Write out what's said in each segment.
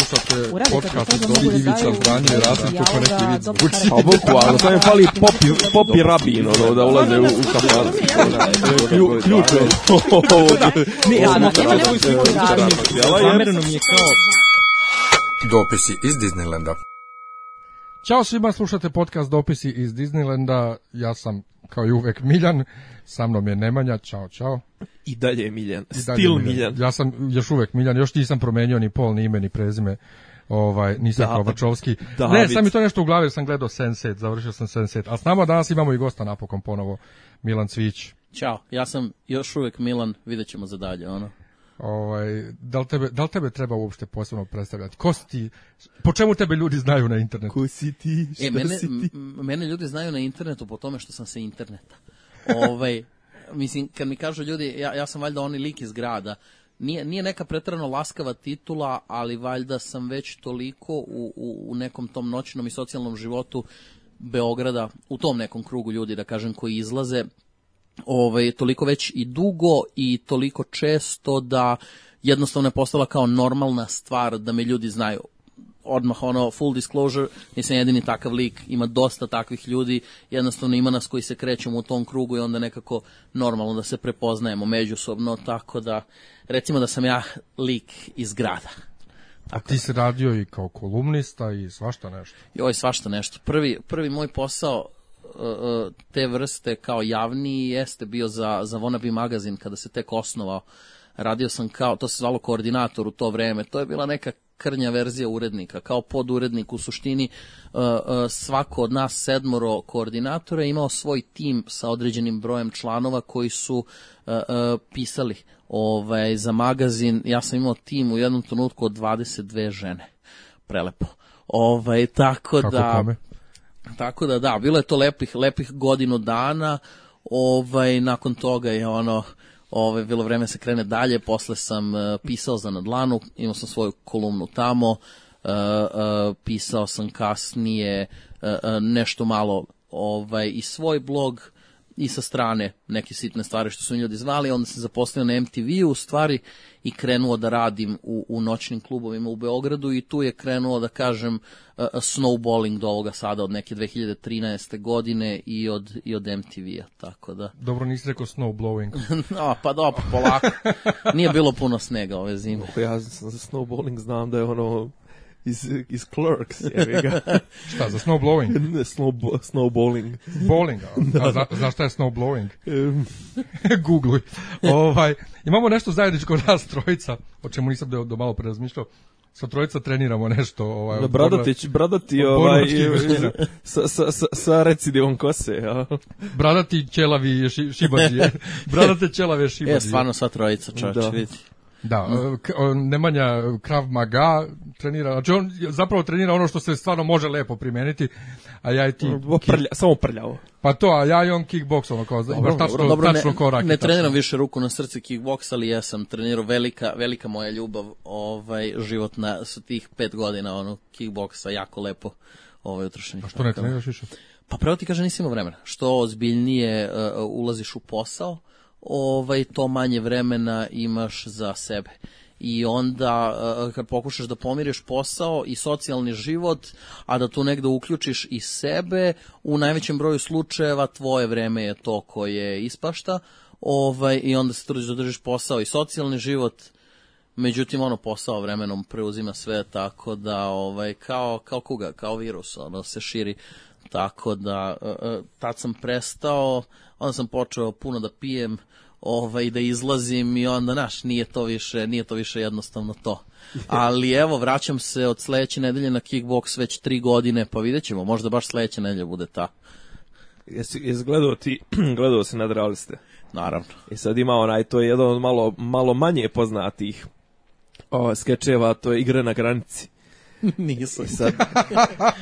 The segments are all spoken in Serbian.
slušate podcast od mogu da Ivica Zdanje i Rasim dobro zvuči. Pa boku, ali to je fali popi, popi rabin, ono, da ulaze u, u kafanu. Klju- Ključ je Ne, ja, nema da, nema da, da, da, da, da, Zamereno mi je kao Dopisi iz Disneylanda. Ćao svima, slušate podcast Dopisi iz Disneylanda. Ja sam kao i uvek Miljan, sa mnom je Nemanja. Ćao, ćao. I dalje je Miljan. I dalje Stil Miljan. Ja sam još uvek Miljan, još nisam promenio ni pol, ni ime, ni prezime. Ovaj, nisam Da- Kovačovski. David. Ne, sam mi to nešto u glavi, sam gledao Sense8, završio sam Sense8. A s nama danas imamo i gosta napokon ponovo, Milan Cvić. Ćao, ja sam još uvek Milan, vidjet ćemo za dalje, ono. Ovaj, da, li tebe, da li tebe treba uopšte posebno predstavljati? Ko si ti? Po čemu tebe ljudi znaju na internetu? Ko si ti? Šta E, mene, si ti? mene ljudi znaju na internetu po tome što sam se interneta. ovaj, mislim, kad mi kažu ljudi, ja, ja sam valjda oni lik iz grada, nije, nije neka pretrano laskava titula, ali valjda sam već toliko u, u, u nekom tom noćnom i socijalnom životu Beograda, u tom nekom krugu ljudi, da kažem, koji izlaze, ovaj, toliko već i dugo i toliko često da jednostavno je postala kao normalna stvar da me ljudi znaju odmah ono full disclosure, nisam jedini takav lik, ima dosta takvih ljudi, jednostavno ima nas koji se krećemo u tom krugu i onda nekako normalno da se prepoznajemo međusobno, tako da recimo da sam ja lik iz grada. A ti si radio i kao kolumnista i svašta nešto. Joj, svašta nešto. Prvi, prvi moj posao te vrste kao javni jeste bio za, za Wannabe magazin kada se tek osnovao. Radio sam kao, to se zvalo koordinator u to vreme. To je bila neka krnja verzija urednika. Kao podurednik u suštini uh, uh, svako od nas sedmoro koordinatora je imao svoj tim sa određenim brojem članova koji su pisali ovaj, za magazin. Ja sam imao tim u jednom trenutku od 22 žene. Prelepo. Ovaj, tako Kako da... kome? Tako da da, bilo je to lepih, lepih godinu dana, ovaj, nakon toga je ono, ovaj, bilo vreme se krene dalje, posle sam uh, pisao za Nadlanu, imao sam svoju kolumnu tamo, uh, uh, pisao sam kasnije uh, uh, nešto malo ovaj, i svoj blog, i sa strane neke sitne stvari što su mi ljudi zvali, onda sam zaposlio na MTV-u u stvari i krenuo da radim u, u noćnim klubovima u Beogradu i tu je krenuo da kažem uh, snowballing do ovoga sada od neke 2013. godine i od, i od MTV-a, tako da. Dobro, nisi rekao snowblowing. No, pa dobro, polako. Nije bilo puno snega ove zime. Ja za za snowballing znam da je ono iz, iz Clerks. Šta, za snowblowing? Ne, Snow, snowballing. Bowling, a, a zna, znaš šta je snowblowing? Googluj. ovaj, imamo nešto zajedničko nas trojica, o čemu nisam do, do malo pre razmišljao. Sa trojica treniramo nešto. Ovaj, Da od bradati, ovaj, sa, sa, sa, sa recidivom kose, ja. Bradati ćelavi ši, šibađije. Bradate ćelave šibađije. E, stvarno sva trojica, čovječ, Da. vidi. Da, k- o, Nemanja Krav Maga trenira, znači on zapravo trenira ono što se stvarno može lepo primeniti, a ja i ti, Prlja, samo prljavo. pa to, a ja i on kickboks, ono kao, baš tačno, Dobro, ne, tačno korak. ne treniram više ruku na srce kickboks, ali ja sam trenirao velika, velika moja ljubav, ovaj, životna, su tih pet godina, ono, kickboksa, jako lepo, ovaj, utrošenje. A što ne treniraš više? Pa pravo ti kaže nisi imao vremena. Što ozbiljnije uh, ulaziš u posao, ovaj, to manje vremena imaš za sebe. I onda uh, kad pokušaš da pomiriš posao i socijalni život, a da tu negde uključiš i sebe, u najvećem broju slučajeva tvoje vreme je to koje ispašta, ovaj, i onda se trudiš da držiš posao i socijalni život, Međutim, ono posao vremenom preuzima sve tako da, ovaj, kao, kao kuga, kao virus, ono se širi. Tako da, uh, uh, tad sam prestao, onda sam počeo puno da pijem, ovaj, da izlazim i onda, naš, nije to više, nije to više jednostavno to. Ali evo, vraćam se od sledeće nedelje na kickboks već tri godine, pa vidjet ćemo, možda baš sledeća nedelja bude ta. Jesi, jesi gledao ti, gledao se nadrealiste? Naravno. I sad ima onaj, to je jedan od malo, malo manje poznatih o, skečeva, to je igre na granici. Nisam. I sad,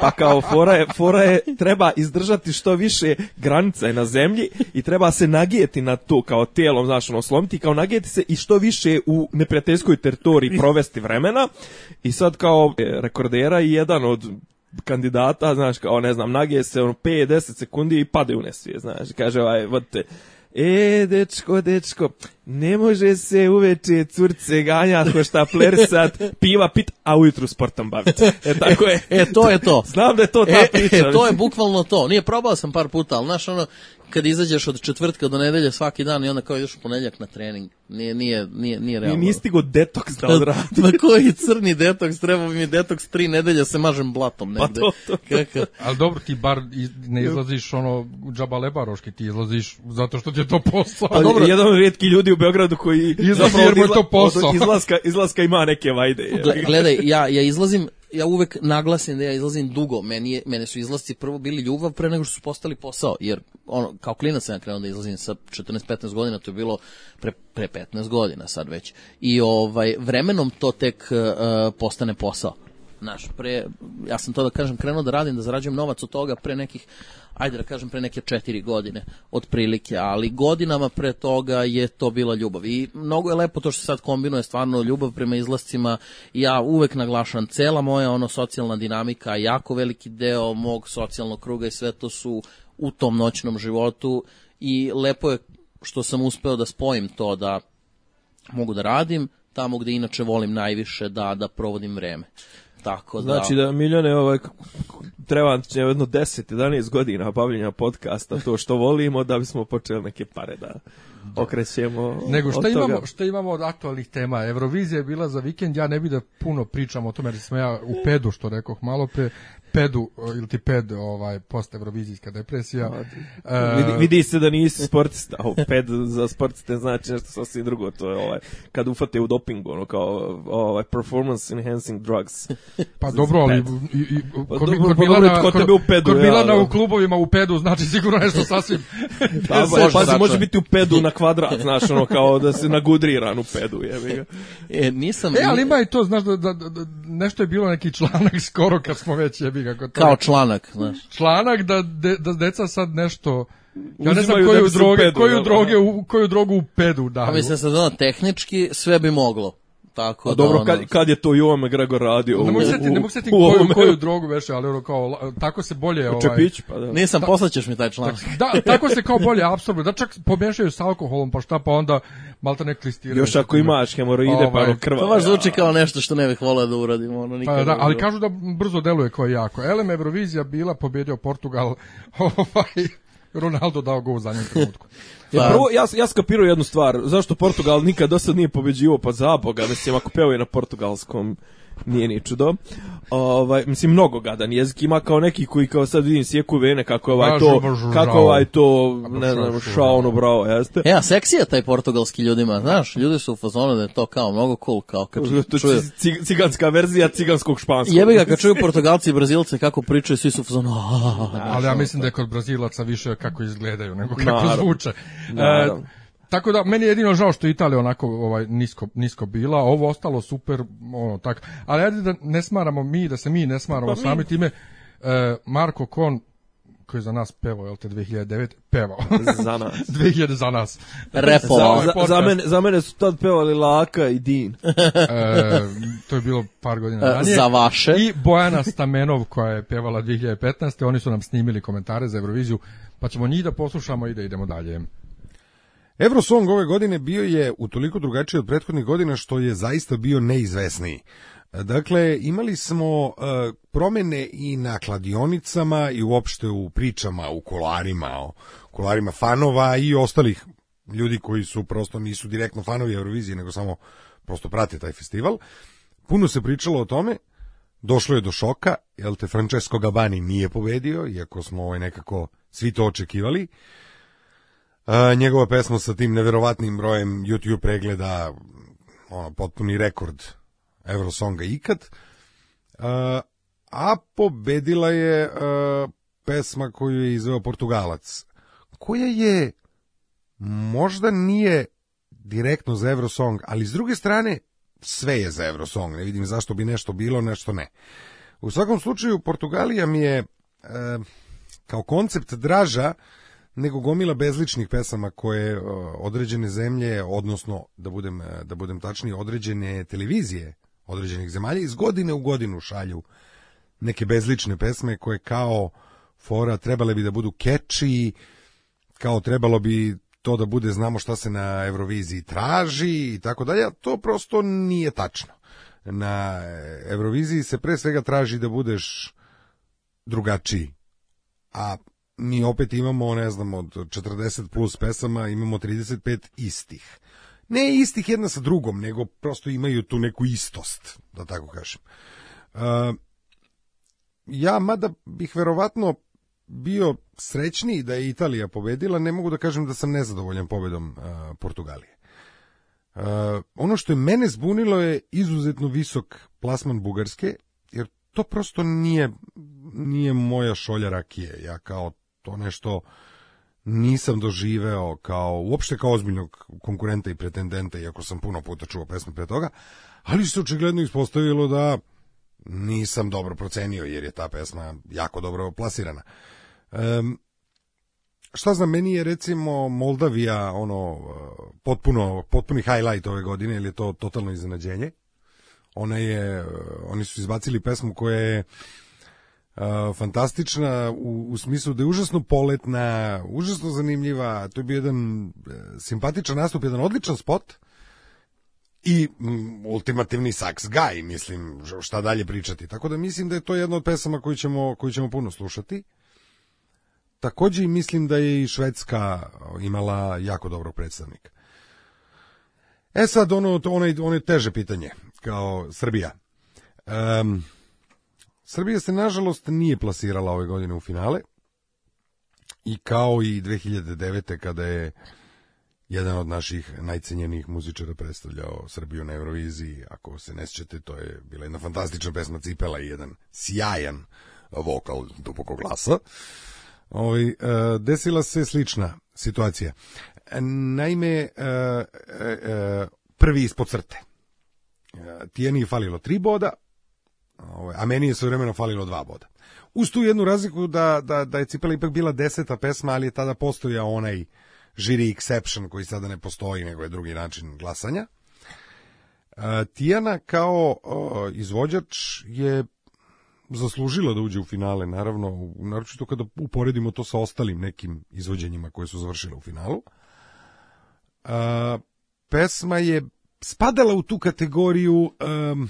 pa kao fora je, fora je, treba izdržati što više granica je na zemlji i treba se nagijeti na to kao tijelom, znaš, ono, slomiti, kao nagijeti se i što više u neprijateljskoj teritoriji provesti vremena. I sad kao e, rekordera i jedan od kandidata, znaš, kao ne znam, nagije se ono 5-10 sekundi i pade u nesvije, znaš, kaže ovaj, vodite, E, dečko, dečko, ne može se uveče curce ganja ko šta plersat, piva pit, a ujutru sportom baviti. E, tako je. E, to je to. Znam da je to ta E, priča. e, to je bukvalno to. Nije probao sam par puta, ali znaš ono, kad izađeš od četvrtka do nedelje svaki dan i onda kao ideš u ponedjeljak na trening. Nije, nije, nije, nije realno. Nije stigo detoks da odradi. Ma koji crni detoks, treba bi mi detoks tri nedelje se mažem blatom Pa negde. to, to. Kakav? Ali dobro, ti bar iz- ne izlaziš ono džaba lebaroški, ti izlaziš zato što ti je to posao. Pa dobro, jedan od rijetkih ljudi u Beogradu koji Izlazi jer mu je to posao. izlaska, izlaska ima neke vajde. je. Gle- Gledaj, ja, ja izlazim, ja uvek naglasim da ja izlazim dugo. Meni, je, mene su izlasci prvo bili ljubav pre nego što su postali posao. Jer ono, kao klinac sam ja krenuo da izlazim sa 14-15 godina, to je bilo pre, pre 15 godina sad već. I ovaj, vremenom to tek uh, postane posao. Znaš, pre, ja sam to da kažem krenuo da radim, da zarađujem novac od toga pre nekih, ajde da kažem pre neke četiri godine, otprilike, ali godinama pre toga je to bila ljubav. I mnogo je lepo to što sad kombinuje stvarno ljubav prema izlascima. Ja uvek naglašam, cela moja ono socijalna dinamika, jako veliki deo mog socijalnog kruga i sve to su u tom noćnom životu i lepo je što sam uspeo da spojim to da mogu da radim tamo gde inače volim najviše da da provodim vreme. Tako da Znači da miljone ovaj treba će jedno 10 11 godina bavljenja podcasta to što volimo da bismo počeli neke pare da okrećemo. Nego šta od toga. imamo, šta imamo od aktualnih tema? Evrovizija je bila za vikend, ja ne bi da puno pričam o tome, jer sam ja u pedu, što rekoh malo pre, pedu, ili ti ped, ovaj, post evrovizijska depresija. E, Vidi, vidi se da nisi sportista, a u ped za sportiste znači nešto sasvim drugo, to je ovaj, kad ufate u dopingu, ono kao ovaj, performance enhancing drugs. Pa dobro, ali i, i, Pa kod, dobro, kod pa Milana, kod kod, u pedu, kod Milana da. u klubovima u pedu znači sigurno nešto sasvim Pa, može pazi, može biti u pedu na kvadrat, znaš, ono kao da se nagudriran u pedu, jebi ga. E, nisam... E, ali ima i to, znaš, da, da, da, da nešto je bilo neki članak skoro kad smo već jebi ga kod toga. Kao članak, znaš. članak da, de, da deca sad nešto Ja ne znam da koju, u droge, pedu, koju, droge, u, koju drogu u pedu daju. Pa mislim sad ono, tehnički sve bi moglo. Tako A da, dobro, ono, kad, kad je to Jovan McGregor radio? Ne mogu se setiti, ne mogu u koju, ovome- koju drogu veše, ali ono kao, tako se bolje... Ovaj, Čepić, pa da. Nisam, poslaćeš mi taj članak. Da, tako se kao bolje apsorbuje. Da čak pomešaju sa alkoholom, pa šta, pa onda malta ne klistiraju. Još ako imaš hemoroide, pa Ovaj, ono krva. To baš zvuči kao nešto što ne bih voleo da uradim. Ono, nikad Pa da, ali kažu da brzo deluje kao jako. Elem Eurovizija bila, pobjedio Portugal, ovaj, Ronaldo dao go u zadnjem trenutku. Ja, Pa- prvo, ja, ja skapirao jednu stvar. Zašto Portugal nikad do sad nije pobeđivo? Pa za Boga, mislim, ako pevaju na portugalskom, nije ni čudo. Ovaj, mislim, mnogo gadan jezik ima kao neki koji kao sad vidim sjeku vene, kako je ovaj Pa, to, kako ovaj to, ne znam, šao, ono bravo, jeste? E, a seksi je taj portugalski ljudima, znaš, ljudi su u fazonu da je to kao mnogo cool, kao kad To čuju. je ci- ciganska verzija ciganskog španskog. Jebi ga, kad čuju Portugalci i Brazilce kako pričaju, svi su u fazonu, "Ah, Ali ja mislim da je kod Brazilaca više kako izgledaju nego kako Naravno. zvuče. Tako da meni je jedino žao što Italija onako ovaj nisko nisko bila, ovo ostalo super, ono tak. Ali ajde da ne smaramo mi, da se mi ne smaramo Pa mi- sami time. E, Marko Kon koji je za nas pevao, jel te 2009, pevao. za nas. 2000 za nas. Repovao. ovaj Za, podcast. za, mene, za mene su tad pevali Laka i Din. E, to je bilo par godina E, ranije. za vaše. I Bojana Stamenov koja je pevala 2015. Oni su nam snimili komentare za Euroviziju, pa ćemo njih da poslušamo i da idemo dalje. Eurosong ove godine bio je utoliko drugačiji od prethodnih godina što je zaista bio neizvesniji. Dakle, imali smo e, promene i na kladionicama i uopšte u pričama, u kolarima, o kolarima fanova i ostalih ljudi koji su prosto nisu direktno fanovi Eurovizije, nego samo prosto prate taj festival. Puno se pričalo o tome, došlo je do šoka, jel te Francesco Gabani nije pobedio, iako smo ovaj nekako svi to očekivali. A, njegova pesma sa tim neverovatnim brojem YouTube pregleda, ono, potpuni rekord Eurosonga ikad. A, a pobedila je a, pesma koju je izveo Portugalac, koja je možda nije direktno za Eurosong, ali s druge strane sve je za Eurosong, ne vidim zašto bi nešto bilo, nešto ne. U svakom slučaju, Portugalija mi je kao koncept draža nego gomila bezličnih pesama koje e, određene zemlje, odnosno da budem, e, da budem tačniji, određene televizije određenih zemalja iz godine u godinu šalju neke bezlične pesme koje kao fora trebale bi da budu catchy, kao trebalo bi to da bude znamo šta se na Euroviziji traži i tako dalje, to prosto nije tačno. Na Euroviziji se pre svega traži da budeš drugačiji, a mi opet imamo, ne znam, od 40 plus pesama imamo 35 istih. Ne istih jedna sa drugom, nego prosto imaju tu neku istost, da tako kažem. Uh, ja, mada bih verovatno bio srećniji da je Italija pobedila, ne mogu da kažem da sam nezadovoljan pobedom uh, Portugalije. Uh, ono što je mene zbunilo je izuzetno visok plasman Bugarske, jer to prosto nije, nije moja šolja rakije. Ja kao to nešto nisam doživeo kao, uopšte kao ozbiljnog konkurenta i pretendenta, iako sam puno puta čuo pesme pre toga, ali se očigledno ispostavilo da nisam dobro procenio, jer je ta pesma jako dobro plasirana. Um, šta znam, meni je recimo Moldavija ono potpuno, potpuni highlight ove godine, ili je to totalno iznenađenje. Ona je, oni su izbacili pesmu koja je uh, fantastična u, u smislu da je užasno poletna, užasno zanimljiva, to je bio jedan uh, simpatičan nastup, jedan odličan spot i mm, ultimativni sax guy, mislim, šta dalje pričati. Tako da mislim da je to jedna od pesama koju ćemo, koju ćemo puno slušati. Takođe i mislim da je i Švedska imala jako dobrog predstavnika. E sad ono, ono, ono je teže pitanje, kao Srbija. Um, Srbija se nažalost nije plasirala ove godine u finale i kao i 2009. kada je jedan od naših najcenjenijih muzičara predstavljao Srbiju na Euroviziji, ako se ne sjećate, to je bila jedna fantastična pesma Cipela i jedan sjajan vokal dubokog glasa. Ovaj, e, desila se slična situacija. Naime, e, e, prvi ispod crte. Tijeni je falilo tri boda, a meni je vremeno falilo dva boda. Uz tu jednu razliku da, da, da je Cipela ipak bila deseta pesma, ali je tada postojao onaj žiri exception koji sada ne postoji, nego je drugi način glasanja. Tijana kao izvođač je zaslužila da uđe u finale, naravno, naročito kada uporedimo to sa ostalim nekim izvođenjima koje su završile u finalu. A, pesma je spadala u tu kategoriju um,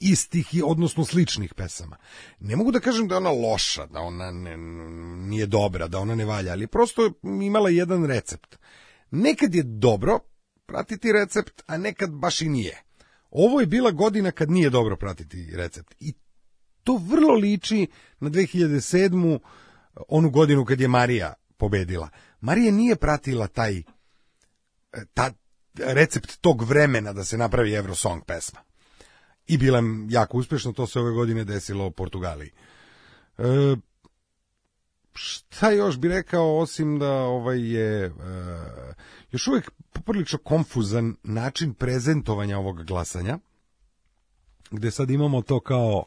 istih i odnosno sličnih pesama. Ne mogu da kažem da je ona loša, da ona ne, nije dobra, da ona ne valja, ali prosto imala jedan recept. Nekad je dobro pratiti recept, a nekad baš i nije. Ovo je bila godina kad nije dobro pratiti recept. I to vrlo liči na 2007. onu godinu kad je Marija pobedila. Marija nije pratila taj ta, recept tog vremena da se napravi Eurosong pesma. I bila jako uspešna, to se ove godine desilo u Portugaliji. E, šta još bi rekao, osim da ovaj je e, još uvijek poprilično konfuzan način prezentovanja ovog glasanja, gde sad imamo to kao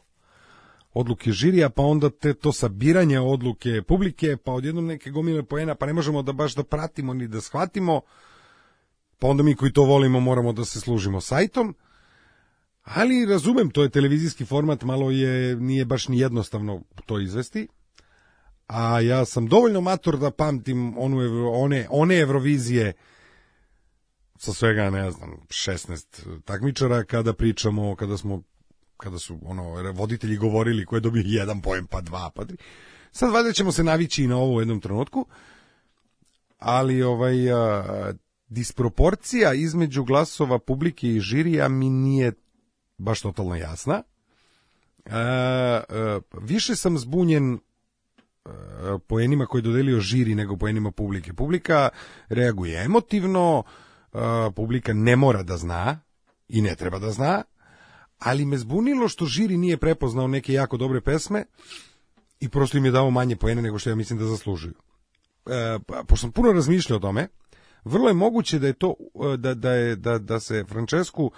odluke žirija, pa onda te to sabiranje odluke publike, pa odjednom neke gomile poena, pa ne možemo da baš da pratimo ni da shvatimo, pa onda mi koji to volimo moramo da se služimo sajtom, ali razumem, to je televizijski format, malo je, nije baš ni jednostavno to izvesti, a ja sam dovoljno mator da pamtim onu, one, one Evrovizije sa svega, ne znam, 16 takmičara kada pričamo, kada smo kada su ono voditelji govorili ko je dobio jedan poen pa dva pa tri. Sad valjda ćemo se navići na ovo u jednom trenutku. Ali ovaj a, disproporcija između glasova publike i žirija mi nije baš totalno jasna. A, a, više sam zbunjen poenima koje je dodelio žiri nego poenima publike. Publika reaguje emotivno, publika ne mora da zna i ne treba da zna, ali me zbunilo što žiri nije prepoznao neke jako dobre pesme i prosto im je dao manje poene nego što ja mislim da zaslužuju. E, pa, pošto sam puno razmišljao o tome, vrlo je moguće da je to e, da, da, je, da, da se Francesku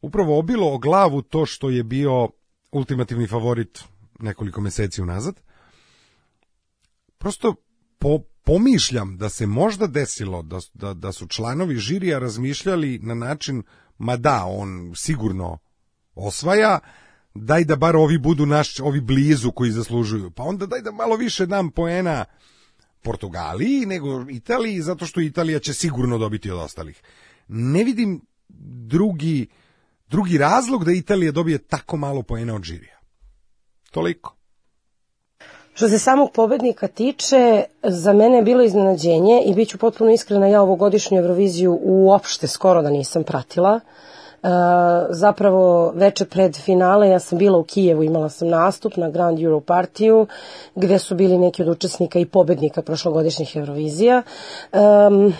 upravo obilo o glavu to što je bio ultimativni favorit nekoliko meseci unazad. Prosto po, pomišljam da se možda desilo da, da, da su članovi žirija razmišljali na način, ma da, on sigurno osvaja, daj da bar ovi budu naš, ovi blizu koji zaslužuju. Pa onda daj da malo više dam poena Portugaliji, nego Italiji, zato što Italija će sigurno dobiti od ostalih. Ne vidim drugi, drugi razlog da Italija dobije tako malo poena od žirija. Toliko. Što se samog pobednika tiče, za mene je bilo iznenađenje i bit ću potpuno iskrena, ja ovogodišnju Euroviziju uopšte skoro da nisam pratila. E, zapravo veče pred finale ja sam bila u Kijevu, imala sam nastup na Grand Euro partiju gde su bili neki od učesnika i pobednika prošlogodišnjih Eurovizija. Um,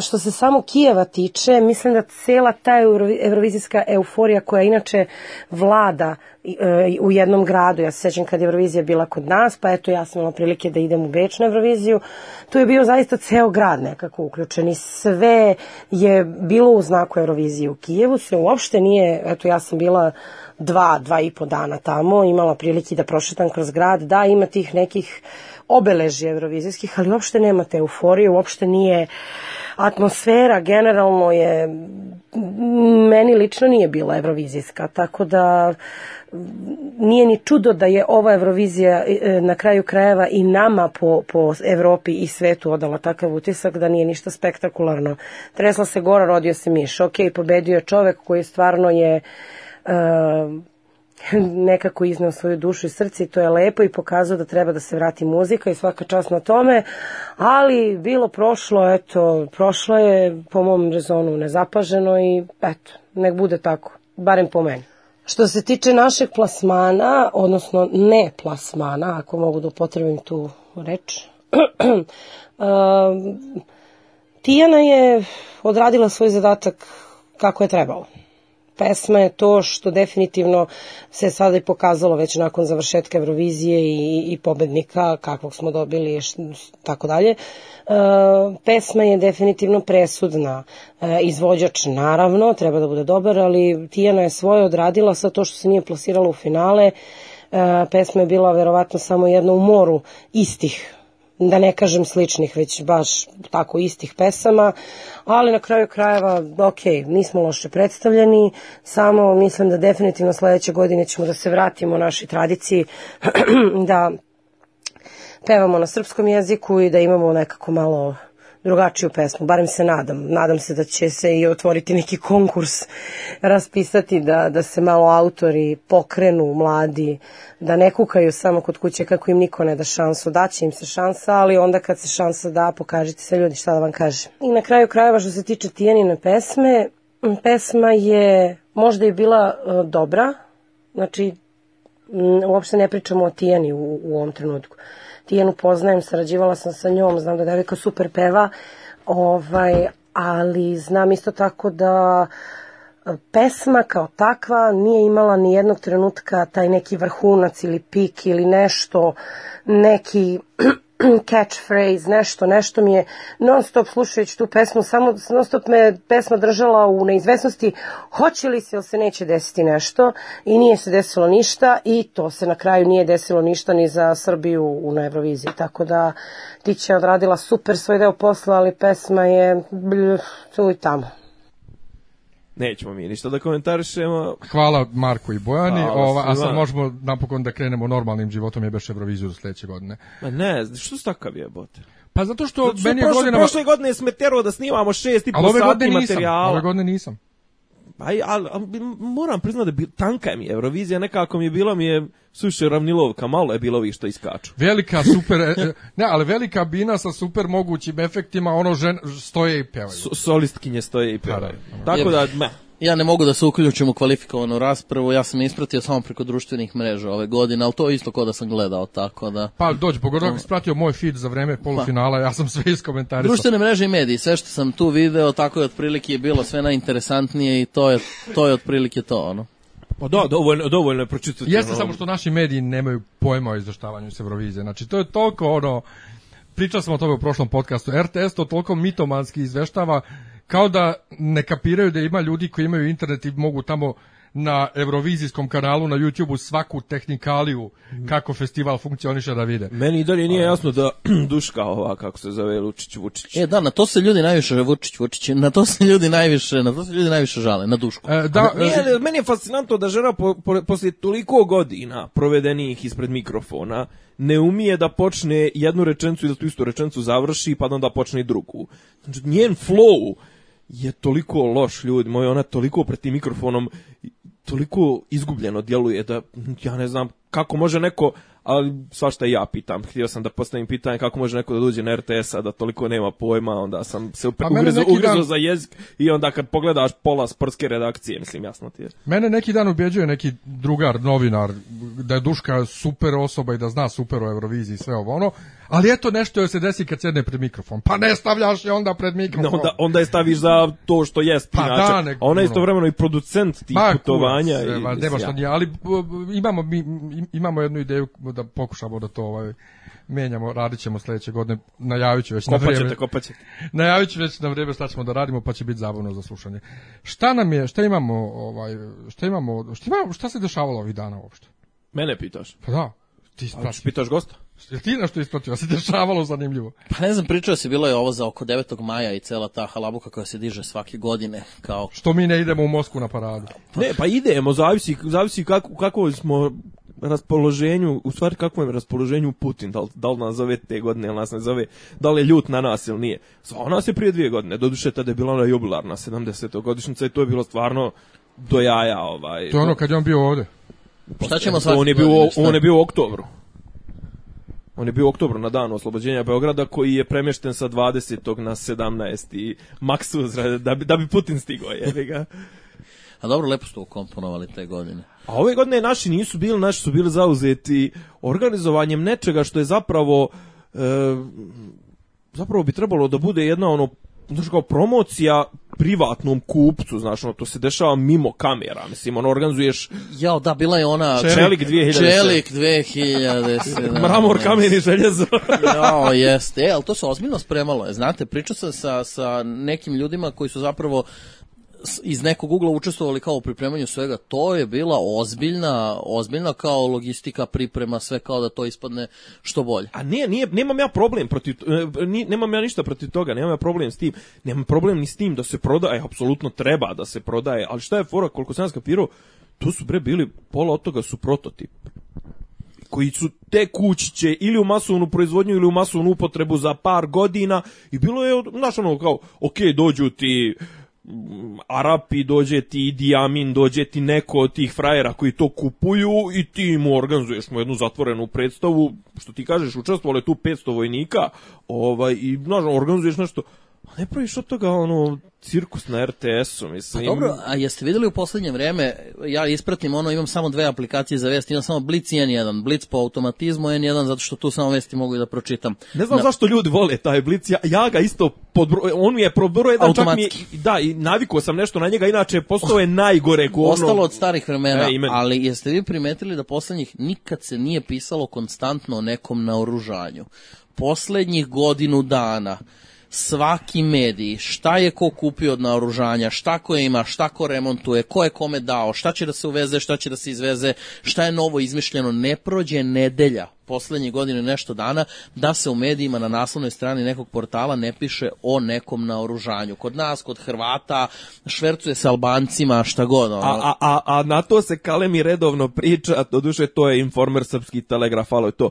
što se samo Kijeva tiče, mislim da cela ta eurovizijska euforija koja inače vlada e, u jednom gradu, ja se sećam kad je Eurovizija bila kod nas, pa eto ja sam imala prilike da idem u Beč na Euroviziju, tu je bio zaista ceo grad nekako uključen i sve je bilo u znaku Eurovizije u Kijevu, se uopšte nije, eto ja sam bila dva, dva i po dana tamo, imala prilike da prošetam kroz grad, da ima tih nekih obeležja evrovizijskih, ali uopšte nema te euforije, uopšte nije atmosfera generalno je meni lično nije bila evrovizijska, tako da nije ni čudo da je ova Eurovizija e, na kraju krajeva i nama po, po Evropi i svetu odala takav utisak da nije ništa spektakularno. Tresla se gora, rodio se miš. Ok, pobedio je čovek koji stvarno je uh, nekako izneo svoju dušu i srce i to je lepo i pokazao da treba da se vrati muzika i svaka čast na tome, ali bilo prošlo, eto, prošlo je po mom rezonu nezapaženo i eto, nek bude tako, barem po meni. Što se tiče našeg plasmana, odnosno ne plasmana, ako mogu da upotrebim tu reč, Tijana je odradila svoj zadatak kako je trebalo pesma je to što definitivno se sada i pokazalo već nakon završetka Eurovizije i, i pobednika kakvog smo dobili i tako dalje. E, pesma je definitivno presudna. E, izvođač naravno treba da bude dobar, ali Tijana je svoje odradila sa to što se nije plasirala u finale. E, pesma je bila verovatno samo jedna u moru istih da ne kažem sličnih, već baš tako istih pesama, ali na kraju krajeva, ok, nismo loše predstavljeni, samo mislim da definitivno sledeće godine ćemo da se vratimo našoj tradiciji, da pevamo na srpskom jeziku i da imamo nekako malo drugačiju pesmu, barem se nadam. Nadam se da će se i otvoriti neki konkurs, raspisati da, da se malo autori pokrenu, mladi, da ne kukaju samo kod kuće kako im niko ne da šansu. Daće im se šansa, ali onda kad se šansa da, pokažite se ljudi šta da vam kaže. I na kraju krajeva što se tiče Tijanine pesme, pesma je možda i bila uh, dobra, znači uopšte ne pričamo o Tijani u, u ovom trenutku. Tijanu poznajem, sarađivala sam sa njom, znam da devojka super peva, ovaj, ali znam isto tako da e, pesma kao takva nije imala ni jednog trenutka taj neki vrhunac ili pik ili nešto, neki catchphrase, nešto, nešto mi je non stop slušajući tu pesmu, samo non stop me pesma držala u neizvesnosti, hoće li se ili se neće desiti nešto i nije se desilo ništa i to se na kraju nije desilo ništa ni za Srbiju u na Euroviziji, tako da Tića odradila super svoj deo posla, ali pesma je tu i tamo. Nećemo mi ništa da komentarišemo. Hvala Marku i Bojani. Hvala Ova, a sad možemo napokon da krenemo normalnim životom jebeš Euroviziju sledeće godine. Ma ne, što su takav jebote? Pa zato što Zato što meni je prošle, godinama... prošle godine sme teralo da snimamo šest i Ali po sati materijala. Ove godine nisam. Aj, ali, ali moram priznati da bi, tanka mi je Eurovizija, nekako mi je bila mi je suše ravnilovka, malo je bilo ovih što iskaču. Velika super, e, e, ne, ali velika bina sa super mogućim efektima, ono žen, stoje i pevaju. S solistkinje stoje i pevaju. Tako da, me, Ja ne mogu da se uključim u kvalifikovanu raspravu, ja sam ispratio samo preko društvenih mreža ove godine, ali to je isto kao da sam gledao, tako da... Pa dođi, pogotovo ako si pratio moj feed za vreme polufinala, ja sam sve iskomentarisao. Društvene mreže i mediji, sve što sam tu video, tako je otprilike bilo sve najinteresantnije i to je, to je otprilike to, ono. pa da, dovoljno, dovoljno je pročitati. Jeste ono, samo što naši mediji nemaju pojma o izveštavanju s Eurovizije. Znači, to je toliko ono, pričao sam o tome u prošlom podcastu, RTS to toliko mitomanski izveštava, kao da ne kapiraju da ima ljudi koji imaju internet i mogu tamo na Eurovizijskom kanalu na YouTubeu svaku tehnikaliju kako festival funkcioniše da vide. Meni i dalje nije jasno da Duška ova, kako se zove, Lučić Vučić. E, da, na to se ljudi najviše, Vučić, Vučić, na to se ljudi najviše, na to se ljudi najviše žale, na dušku. E, da, Nije, ali meni je fascinantno da žena po, po, poslije toliko godina provedenih ispred mikrofona ne umije da počne jednu rečenicu i da tu istu rečenicu završi pa da onda počne i drugu. Znači, njen flow je toliko loš, ljudi moji, ona toliko pred tim mikrofonom toliko izgubljeno djeluje da ja ne znam kako može neko ali svašta i ja pitam. Htio sam da postavim pitanje kako može neko da dođe na RTS, a da toliko nema pojma, onda sam se Pa mene ugrizo, ugrizo dan- za jezik i onda kad pogledaš pola sportske redakcije, mislim, jasno ti je. Mene neki dan ubeđuje neki drugar, novinar, da je Duška super osoba i da zna super o Euroviziji i sve ovo ono, ali eto nešto joj se desi kad sedne pred mikrofon. Pa ne stavljaš je onda pred mikrofon. No, onda, onda je staviš za to što jest Pa inače. da, nek- ona je istovremeno i producent tih putovanja. kurac, i, nema što ja. nije, ali imamo, mi, imamo jednu ideju da pokušamo da to ovaj, menjamo, radit ćemo sledeće godine, najavit ću već na Kopat vreme. ćete, kopat ćete. Najavit ću već na vreme šta ćemo da radimo, pa će biti zabavno za slušanje. Šta nam je, šta imamo, ovaj, šta imamo, šta, imamo, šta se dešavalo ovih dana uopšte? Mene pitaš. Pa da, ti A isprati. pitaš gosta? Jel ti nešto ispratio? Se dešavalo zanimljivo? Pa ne znam, pričao se, bilo je ovo za oko 9. maja i cela ta halabuka koja se diže svake godine, kao Što mi ne idemo u Moskvu na paradu? Ne, pa idemo, zavisi, zavisi kako, kako smo raspoloženju, u stvari kako je raspoloženju Putin, da li, da li nas zove te godine ili nas ne zove, da li je ljut na nas ili nije. Zvao nas je prije dvije godine, doduše tada je bila ona jubilarna 70. godišnjica i to je bilo stvarno do jaja. Ovaj. To je ono kad je on bio ovde. Šta ćemo svake on je bio, on je bio u oktobru. On je bio u oktobru na dan oslobođenja Beograda koji je premješten sa 20. na 17. i maksuz da bi, da bi Putin stigao, jebi ga. A dobro, lepo ste ukomponovali te godine. A ove godine naši nisu bili, naši su bili zauzeti organizovanjem nečega što je zapravo e, zapravo bi trebalo da bude jedna ono znaš kao promocija privatnom kupcu, znaš, ono, to se dešava mimo kamera, mislim, ono, organizuješ Jao, da, bila je ona... Čelik 2007. Čelik 2007. mramor, kamen i željezo. Jao, jeste. E, ali to se ozbiljno spremalo. je. Znate, pričao sam sa, sa nekim ljudima koji su zapravo iz nekog ugla učestvovali kao u pripremanju svega, to je bila ozbiljna, ozbiljna kao logistika, priprema, sve kao da to ispadne što bolje. A nije, nije, nemam ja problem protiv, e, ni- nemam ja ništa protiv toga, nemam ja problem s tim, nemam problem ni s tim da se prodaje, apsolutno treba da se prodaje, ali šta je fora, koliko sam skapirao, tu su bre bili, pola od toga su prototip koji su te kućiće ili u masovnu proizvodnju ili u masovnu upotrebu za par godina i bilo je, znaš ono kao, ok, dođu ti Arapi, dođe ti Idi Amin, dođe ti neko od tih frajera koji to kupuju i ti mu organizuješ mu jednu zatvorenu predstavu, što ti kažeš, učestvovalo je tu 500 vojnika, ovaj, i znaš, organizuješ nešto, a ne praviš od toga ono cirkus na RTS-u, Pa mislim. dobro, a jeste videli u poslednje vreme, ja ispratim ono, imam samo dve aplikacije za vesti, imam samo Blitz i N1, Blitz po automatizmu, N1 zato što tu samo vesti mogu i da pročitam. Ne znam Na- zašto ljudi vole taj blic, ja, ja ga isto podbro, on mi je probro jedan čak mi je, da, i navikao sam nešto na njega, inače postao je najgore govno. Ostalo od starih vremena, E, ali jeste vi primetili da poslednjih nikad se nije pisalo konstantno o nekom naoružanju. Poslednjih godinu dana svaki medij, šta je ko kupio od naoružanja, šta ko ima, šta ko remontuje, ko je kome dao, šta će da se uveze, šta će da se izveze, šta je novo izmišljeno, ne prođe nedelja poslednje godine nešto dana da se u medijima na naslovnoj strani nekog portala ne piše o nekom naoružanju. Kod nas, kod Hrvata, švercuje se Albancima, šta god. Ono. A, a, a, a na to se Kalemi redovno priča, doduše to je informer srpski telegraf, ali to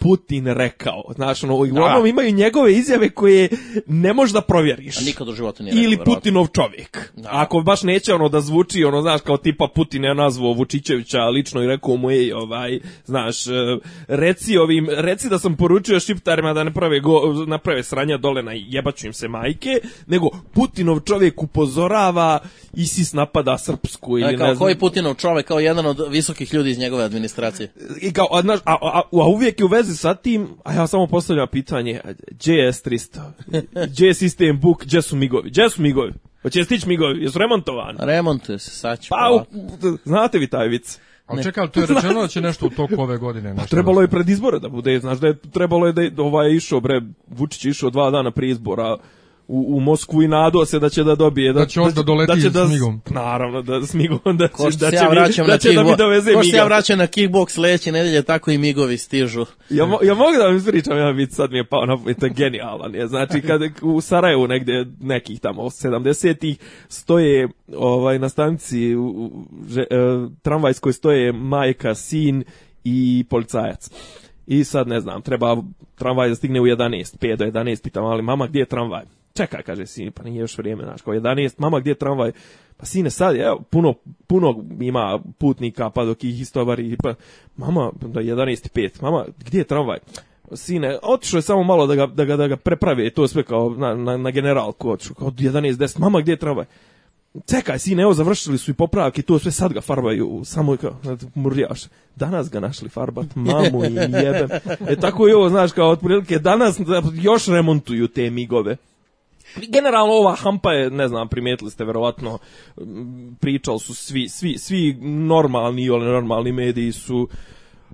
Putin rekao. Znaš, ono, i uglavnom imaju njegove izjave koje ne možeš da provjeriš. A nikad u životu nije rekao, Ili verovatno. Putinov čovjek. Da. Ako baš neće ono da zvuči, ono, znaš, kao tipa Putin je nazvao Vučićevića lično i rekao mu, ej, ovaj, znaš, e, reci ovim, reci da sam poručio šiptarima da ne prave, go, naprave sranja dole na jebaću im se majke, nego Putinov čovjek upozorava ISIS napada Srpsku ili E, ne kao, znam. koji Putinov čovek, kao jedan od visokih ljudi iz njegove administracije. I kao, a, znaš, a, a, a uvijek je u vezi sa tim, a ja samo postavljam pitanje, gdje je S-300? Gdje je System Book? Gdje su migovi? Gdje su migovi? Hoće stići migovi? Jesu remontovani? Remontuje se, sad ću Pa, u- znate vi taj vic? Ali čekaj, ali to je rečeno da će nešto u toku ove godine. Nešto Trebalo je pred izbore da bude, znaš da je trebalo je da je, ovaj je išao bre Vučić je išao dva dana prije izbora u, u Moskvu i nadao se da će da dobije Da će on da doleti smigom. naravno da smigom da će, Ko što da se će, ja mi- vraćam da na će da mi kickbox, doveze ko što se ja migom. vraćam na kickbox sledeće nedelje, tako i migovi stižu. Ja, mo, ja mogu da vam ispričam, ja bit sad mi je pao na to je genijalan je. Znači, kad u Sarajevu negde nekih tamo 70-ih stoje ovaj, na stanici u, u, že, e, tramvajskoj stoje majka, sin i policajac. I sad ne znam, treba tramvaj da stigne u 11, 5 do 11, pitam, ali mama gdje je tramvaj? Čekaj, kaže sin, pa nije još vrijeme, znaš, kao 11, mama gdje je tramvaj? Pa sine, sad, evo, puno, puno ima putnika, pa dok ih istovari, pa, mama, da je 11 i 5, mama, gdje je tramvaj? Sine, otišao je samo malo da ga, da ga, da ga preprave, to sve kao na, na, na generalku, otišao, kao 11, 10, mama, gdje je tramvaj? Čekaj, sine, evo završili su i popravke, to sve sad ga farbaju, samo kao, murljaš. Danas ga našli farbat, mamu i jebem. E tako i ovo, znaš, kao otprilike, danas još remontuju te migove. Generalno ova hampa je, ne znam, primijetili ste verovatno, pričali su svi, svi, svi normalni i normalni mediji su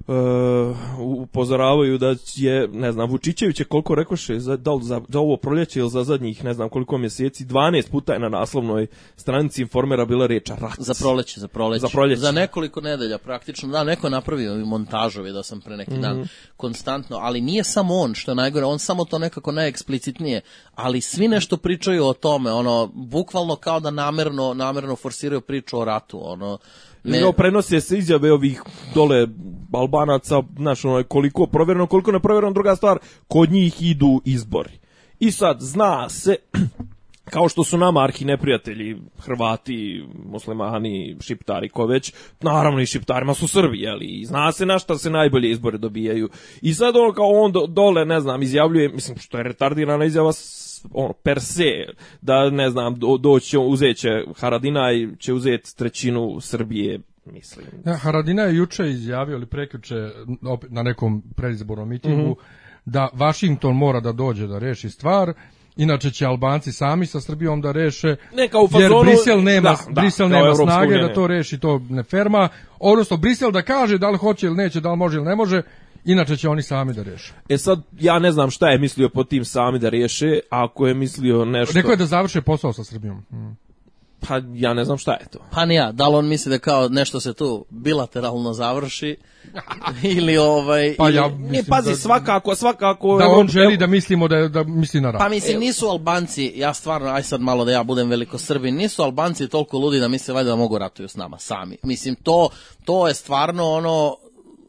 uh, upozoravaju da je, ne znam, Vučićević je koliko rekoše, za, da li za, za ovo proljeće ili za zadnjih, ne znam koliko mjeseci, 12 puta je na naslovnoj stranici informera bila reč rat. Za proleće, za proleće. Za proleće. Za nekoliko nedelja praktično. Da, neko je napravio i montažu, vidio sam pre neki Mhm. dan, konstantno, ali nije samo on, što je najgore, on samo to nekako najeksplicitnije, ali svi nešto pričaju o tome, ono, bukvalno kao da namerno, namerno forsiraju priču o ratu, ono, Ne. No, prenose se izjave ovih dole Albanaca, znaš, ono, koliko provjereno, koliko neprovjereno, druga stvar, kod njih idu izbori. I sad, zna se, kao što su nama arhi neprijatelji, Hrvati, muslimani, šiptari, ko već, naravno i šiptarima su Srbi, jeli, i zna se na šta se najbolje izbore dobijaju. I sad ono kao on do- dole, ne znam, izjavljuje, mislim, što je retardirana izjava ono, per se, da ne znam, do, doći, uzet će Haradinaj, će uzeti trećinu Srbije, mislim. Ja, Haradina je juče izjavio, ili prekjuče, na nekom predizbornom mitingu, Mhm. da Washington mora da dođe da reši stvar, inače će Albanci sami sa Srbijom da reše, Ne, kao u jer fazonu- Brisel nema, da, da, Brisel nema snage unija da to reši, to ne ferma, odnosno Brisel da kaže da li hoće ili neće, da li može ili ne može, inače će oni sami da reše. E sad, ja ne znam šta je mislio po tim sami da riješe, a ako je mislio nešto... Rekao je da završe posao sa Srbijom. Mm. Pa ja ne znam šta je to. Pa ne ja, da li on misli da kao nešto se tu bilateralno završi ili ovaj... Pa ili- ja Ne, mislim pazi, da, svakako, svakako... da on želi evo- da mislimo da, da misli na rat. Pa mislim, nisu Albanci, ja stvarno, aj sad malo da ja budem veliko Srbin, nisu Albanci toliko ludi da misle valjda da mogu ratuju s nama sami. Mislim, to, to je stvarno ono,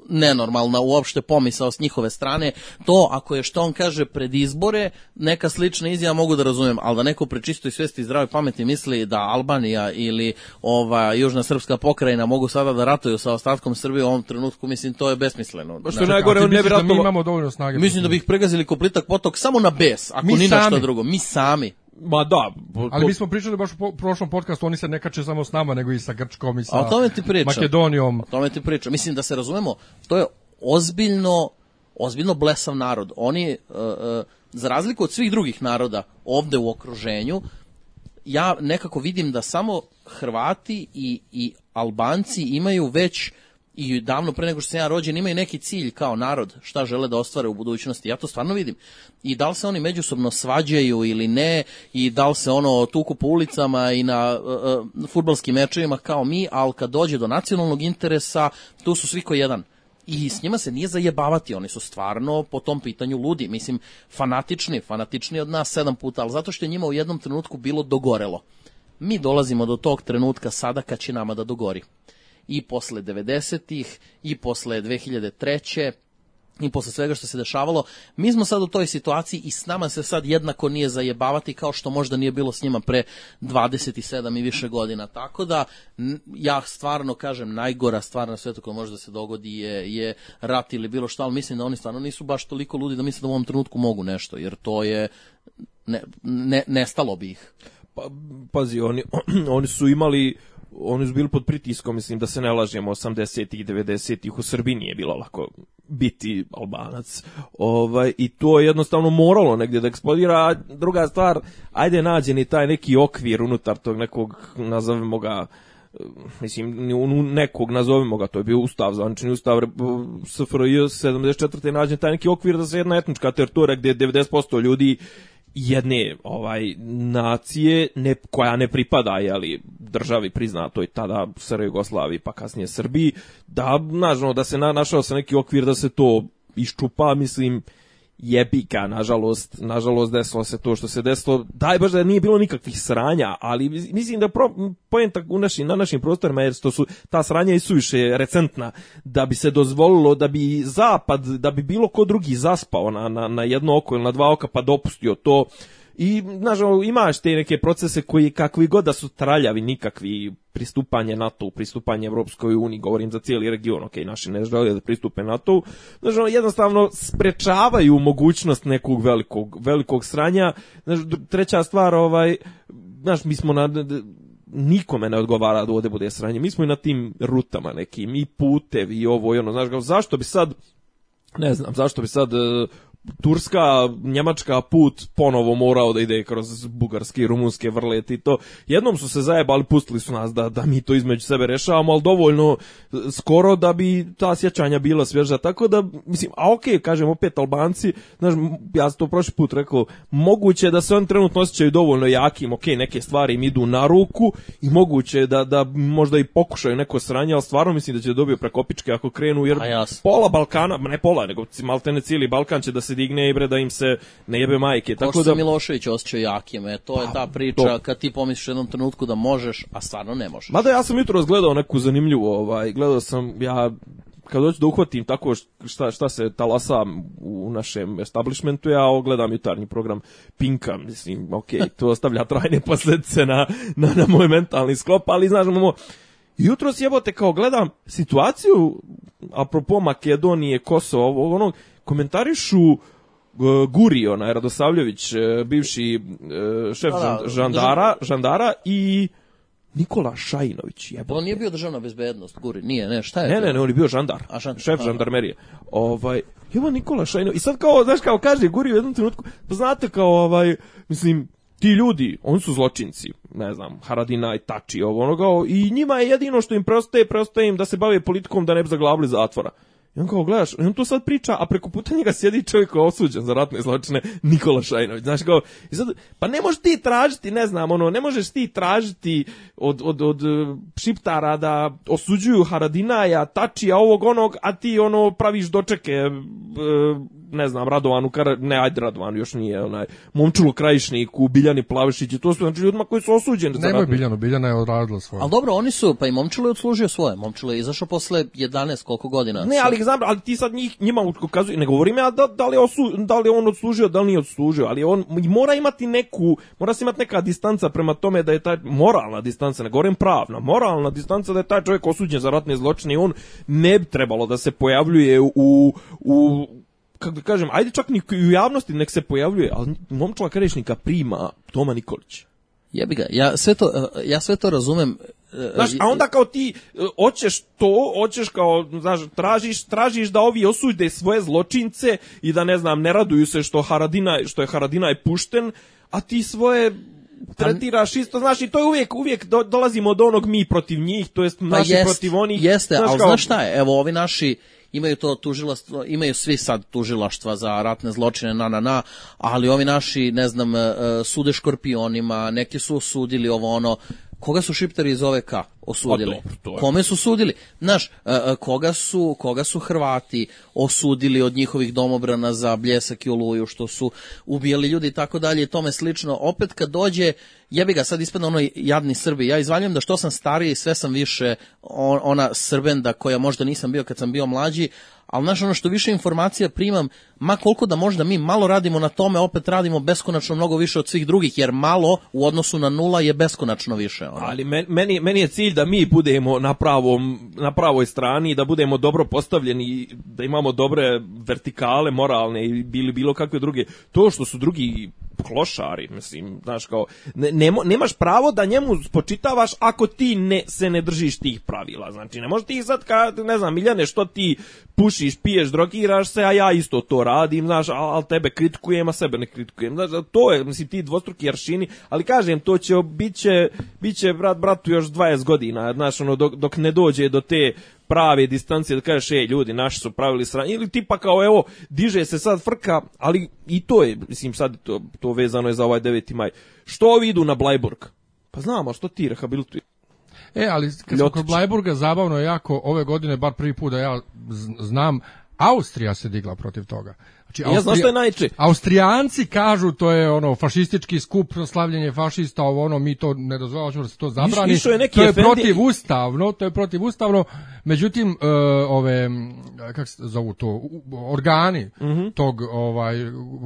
nenormalna uopšte pomisao s njihove strane. To, ako je što on kaže pred izbore, neka slična izjava mogu da razumem, ali da neko pri čistoj svesti i zdravoj pameti misli da Albanija ili ova Južna Srpska pokrajina mogu sada da ratuju sa ostatkom Srbije u ovom trenutku, mislim, to je besmisleno. Što je Znači, najgore, on ne bi da mi imamo dovoljno snage? Mislim da bi ih pregazili ko plitak potok samo na bes, ako Mi ni na sami. drugo. Mi sami. Ma da. po- Ali mi smo pričali baš u prošlom podcastu, oni se ne kače samo s nama, nego i sa Grčkom i sa A o tome ti pričam. Makedonijom. O tome ti pričam. Mislim da se razumemo, to je ozbiljno, ozbiljno blesav narod. Oni, uh, uh, za razliku od svih drugih naroda ovde u okruženju, ja nekako vidim da samo Hrvati i, i Albanci imaju već i davno pre nego što sam ja rođen imaju neki cilj kao narod šta žele da ostvare u budućnosti. Ja to stvarno vidim. I da li se oni međusobno svađaju ili ne i da li se ono tuku po ulicama i na uh, uh, futbalskim mečevima kao mi, ali kad dođe do nacionalnog interesa, tu su svi ko jedan. I s njima se nije zajebavati, oni su stvarno po tom pitanju ludi. Mislim, fanatični, fanatični od nas sedam puta, ali zato što je njima u jednom trenutku bilo dogorelo. Mi dolazimo do tog trenutka sada kad će nama da dogori. I posle 90-ih, i posle 2003 i posle svega što se dešavalo, mi smo sad u toj situaciji i s nama se sad jednako nije zajebavati kao što možda nije bilo s njima pre 27 i više godina. Tako da, ja stvarno kažem, najgora stvar na svetu koja može da se dogodi je, je rat ili bilo šta, ali mislim da oni stvarno nisu baš toliko ludi da misle da u ovom trenutku mogu nešto, jer to je, ne, ne, nestalo bi ih. Pa, pazi, oni, oni su imali oni su bili pod pritiskom, mislim da se ne lažemo, 80-ih, 90-ih u Srbiji nije bilo lako biti albanac. Ovaj, I to je jednostavno moralo negdje da eksplodira. A druga stvar, ajde nađeni taj neki okvir unutar tog nekog, nazovemo ga, mislim, nekog, nazovemo ga, to je bio ustav, zvanični ustav SFRJ 74. je nađen taj neki okvir da se jedna etnička teritorija gdje 90% ljudi jedne ovaj nacije ne, koja ne pripada jeli, državi priznatoj tada SR Jugoslaviji pa kasnije Srbiji da nažno da se na, našao se neki okvir da se to iščupa mislim jebika, nažalost, nažalost desilo se to što se desilo. Daj baš da nije bilo nikakvih sranja, ali mislim da pro, poenta u naši, na našim prostorima jer su ta sranja i suviše recentna da bi se dozvolilo da bi zapad, da bi bilo ko drugi zaspao na, na, na jedno oko ili na dva oka pa dopustio to I, nažalost, imaš te neke procese koji, kakvi god da su traljavi, nikakvi pristupanje NATO, pristupanje Evropskoj uniji, govorim za cijeli region, ok, naši ne žele da pristupe NATO, znači, jednostavno sprečavaju mogućnost nekog velikog, velikog sranja. Znači, treća stvar, ovaj, znaš, mi smo na, nikome ne odgovara da ovde bude sranje. Mi smo i na tim rutama nekim, i putevi, i ovo, i ono, znaš, zašto bi sad ne znam, zašto bi sad Turska, Njemačka put ponovo morao da ide kroz bugarske i rumunske vrlete i to. Jednom su se zajebali, pustili su nas da, da mi to između sebe rešavamo, ali dovoljno skoro da bi ta sjećanja bila svježa. Tako da, mislim, a okej, okay, kažem opet Albanci, znaš, ja sam to prošli put rekao, moguće da se on trenutno osjećaju dovoljno jakim, okej, okay, neke stvari im idu na ruku i moguće da, da možda i pokušaju neko sranje, ali stvarno mislim da će da dobiju prekopičke ako krenu, jer pola Balkana, ne pola, nego maltene cijeli Balkan će da se digne i bre da im se ne jebe majke. Tako Ko da Milošević osjećao jakim, e, to je pa, ta priča to. kad ti pomisliš u jednom trenutku da možeš, a stvarno ne možeš. Mada ja sam jutro razgledao neku zanimljivu, ovaj, gledao sam ja kad dođu da uhvatim tako šta, šta se talasa u našem establishmentu, ja ogledam jutarnji program Pinka, mislim, ok, to ostavlja trajne posljedice na, na, na moj mentalni sklop, ali znaš, imamo, jutro sjebote kao gledam situaciju, apropo Makedonije, Kosovo, onog, komentarišu uh, Guri, onaj Radosavljević, e, bivši e, šef da, da, žandara, žandara i Nikola Šajinović. Jebote. On nije bio državna bezbednost, Guri, nije, ne, šta je? Ne, ne, ne, on je bio žandar, A, žandar. šef žandarmerije. Ovaj, evo Nikola Šajinović. I sad kao, znaš, kao kaže Guri u jednom trenutku, pa znate kao, ovaj, mislim, ti ljudi, oni su zločinci, ne znam, Haradina i Tači, ovo onoga, i njima je jedino što im preostaje, preostaje im da se bave politikom da ne bi zaglavili zatvora. I on kao gledaš, on to sad priča, a preko puta njega sjedi čovjek koji je osuđen za ratne zločine, Nikola Šajnović. Znaš kao, i sad, pa ne možeš ti tražiti, ne znam, ono, ne možeš ti tražiti od, od, od e, šiptara da osuđuju Haradinaja, Tačija, ovog onog, a ti ono praviš dočeke e, ne znam, Radovanu, Kar... ne, ajde Radovanu, još nije, onaj, Momčulu Krajišniku, Biljani Plavišić, to su znači ljudima koji su osuđeni. Nemoj Biljanu, Biljana je odradila svoje. Ali dobro, oni su, pa i Momčilo je odslužio svoje, Momčilo je izašao posle 11 koliko godina. Ne, ali znam, ali ti sad njih, njima ukazuje, ne govorim ja da, da, li osu, da li on odslužio, da li nije odslužio, ali on mora imati neku, mora se imati neka distanca prema tome da je taj, moralna distanca, ne govorim pravna, moralna distanca da je taj čovjek osuđen za ratne zločine i on ne bi trebalo da se pojavljuje u, u kako da kažem, ajde čak ni u javnosti nek se pojavljuje, ali momčala Krešnika prima Toma Nikolić. Jebi ga, ja sve to, ja sve to razumem. E, znaš, a onda kao ti hoćeš to, hoćeš kao, znaš, tražiš, tražiš da ovi osude svoje zločince i da, ne znam, ne raduju se što, Haradina, što je Haradina je pušten, a ti svoje tretiraš isto, znaš, i to je uvijek, uvijek do, dolazimo od onog mi protiv njih, to jest pa naši jest, protiv onih. Jeste, znaš, ali kao, znaš šta je, evo ovi naši, imaju to tužilaštvo, imaju svi sad tužilaštva za ratne zločine, na, na, na, ali ovi naši, ne znam, e, sude škorpionima, neki su osudili ovo ono, koga su šiptari iz OVK osudili? Pa dobro, Kome su sudili? Znaš, e, e, koga su, koga su Hrvati osudili od njihovih domobrana za bljesak i oluju, što su ubijali ljudi i tako dalje i tome slično. Opet kad dođe, jebi ga, sad ispadne ono jadni Srbi. Ja izvaljam da što sam stariji, sve sam više ona Srbenda koja možda nisam bio kad sam bio mlađi, ali znaš ono što više informacija primam, ma koliko da možda mi malo radimo na tome, opet radimo beskonačno mnogo više od svih drugih, jer malo u odnosu na nula je beskonačno više. Ono. Ali meni, meni je cilj da mi budemo na, pravom, na pravoj strani, da budemo dobro postavljeni, da imamo dobre vertikale moralne i bili bilo kakve druge. To što su drugi klošari, mislim, znaš kao, ne, nemaš pravo da njemu spočitavaš ako ti ne, se ne držiš tih pravila, znači ne možeš ti sad, ka, ne znam, Miljane, što ti pušiš, piješ, drogiraš se, a ja isto to radim, znaš, al, al tebe kritikujem, a sebe ne kritikujem. Znaš, to je, mislim, ti dvostruki aršini, ali kažem, to će, bit će, bit će brat bratu još 20 godina, znaš, ono, dok, dok ne dođe do te prave distancije da kažeš, ej, ljudi, naši su pravili sranje, ili tipa kao, evo, diže se sad frka, ali i to je, mislim, sad to, to vezano je za ovaj 9. maj. Što ovi idu na Blajburg? Pa znamo, što ti rehabilituješ? E, ali kad smo kod Blajburga, zabavno je jako, ove godine, bar prvi put da ja znam, Austrija se digla protiv toga. Znači, Ja znam što je najče. Austrijanci kažu to je ono fašistički skup, slavljenje fašista, ovo ono, mi to ne dozvoljamo da se to zabrani. išao je neki to je efendi- protiv ustavno, to je protiv ustavno. Međutim, e, ove, kako se zovu to, organi tog, ovaj,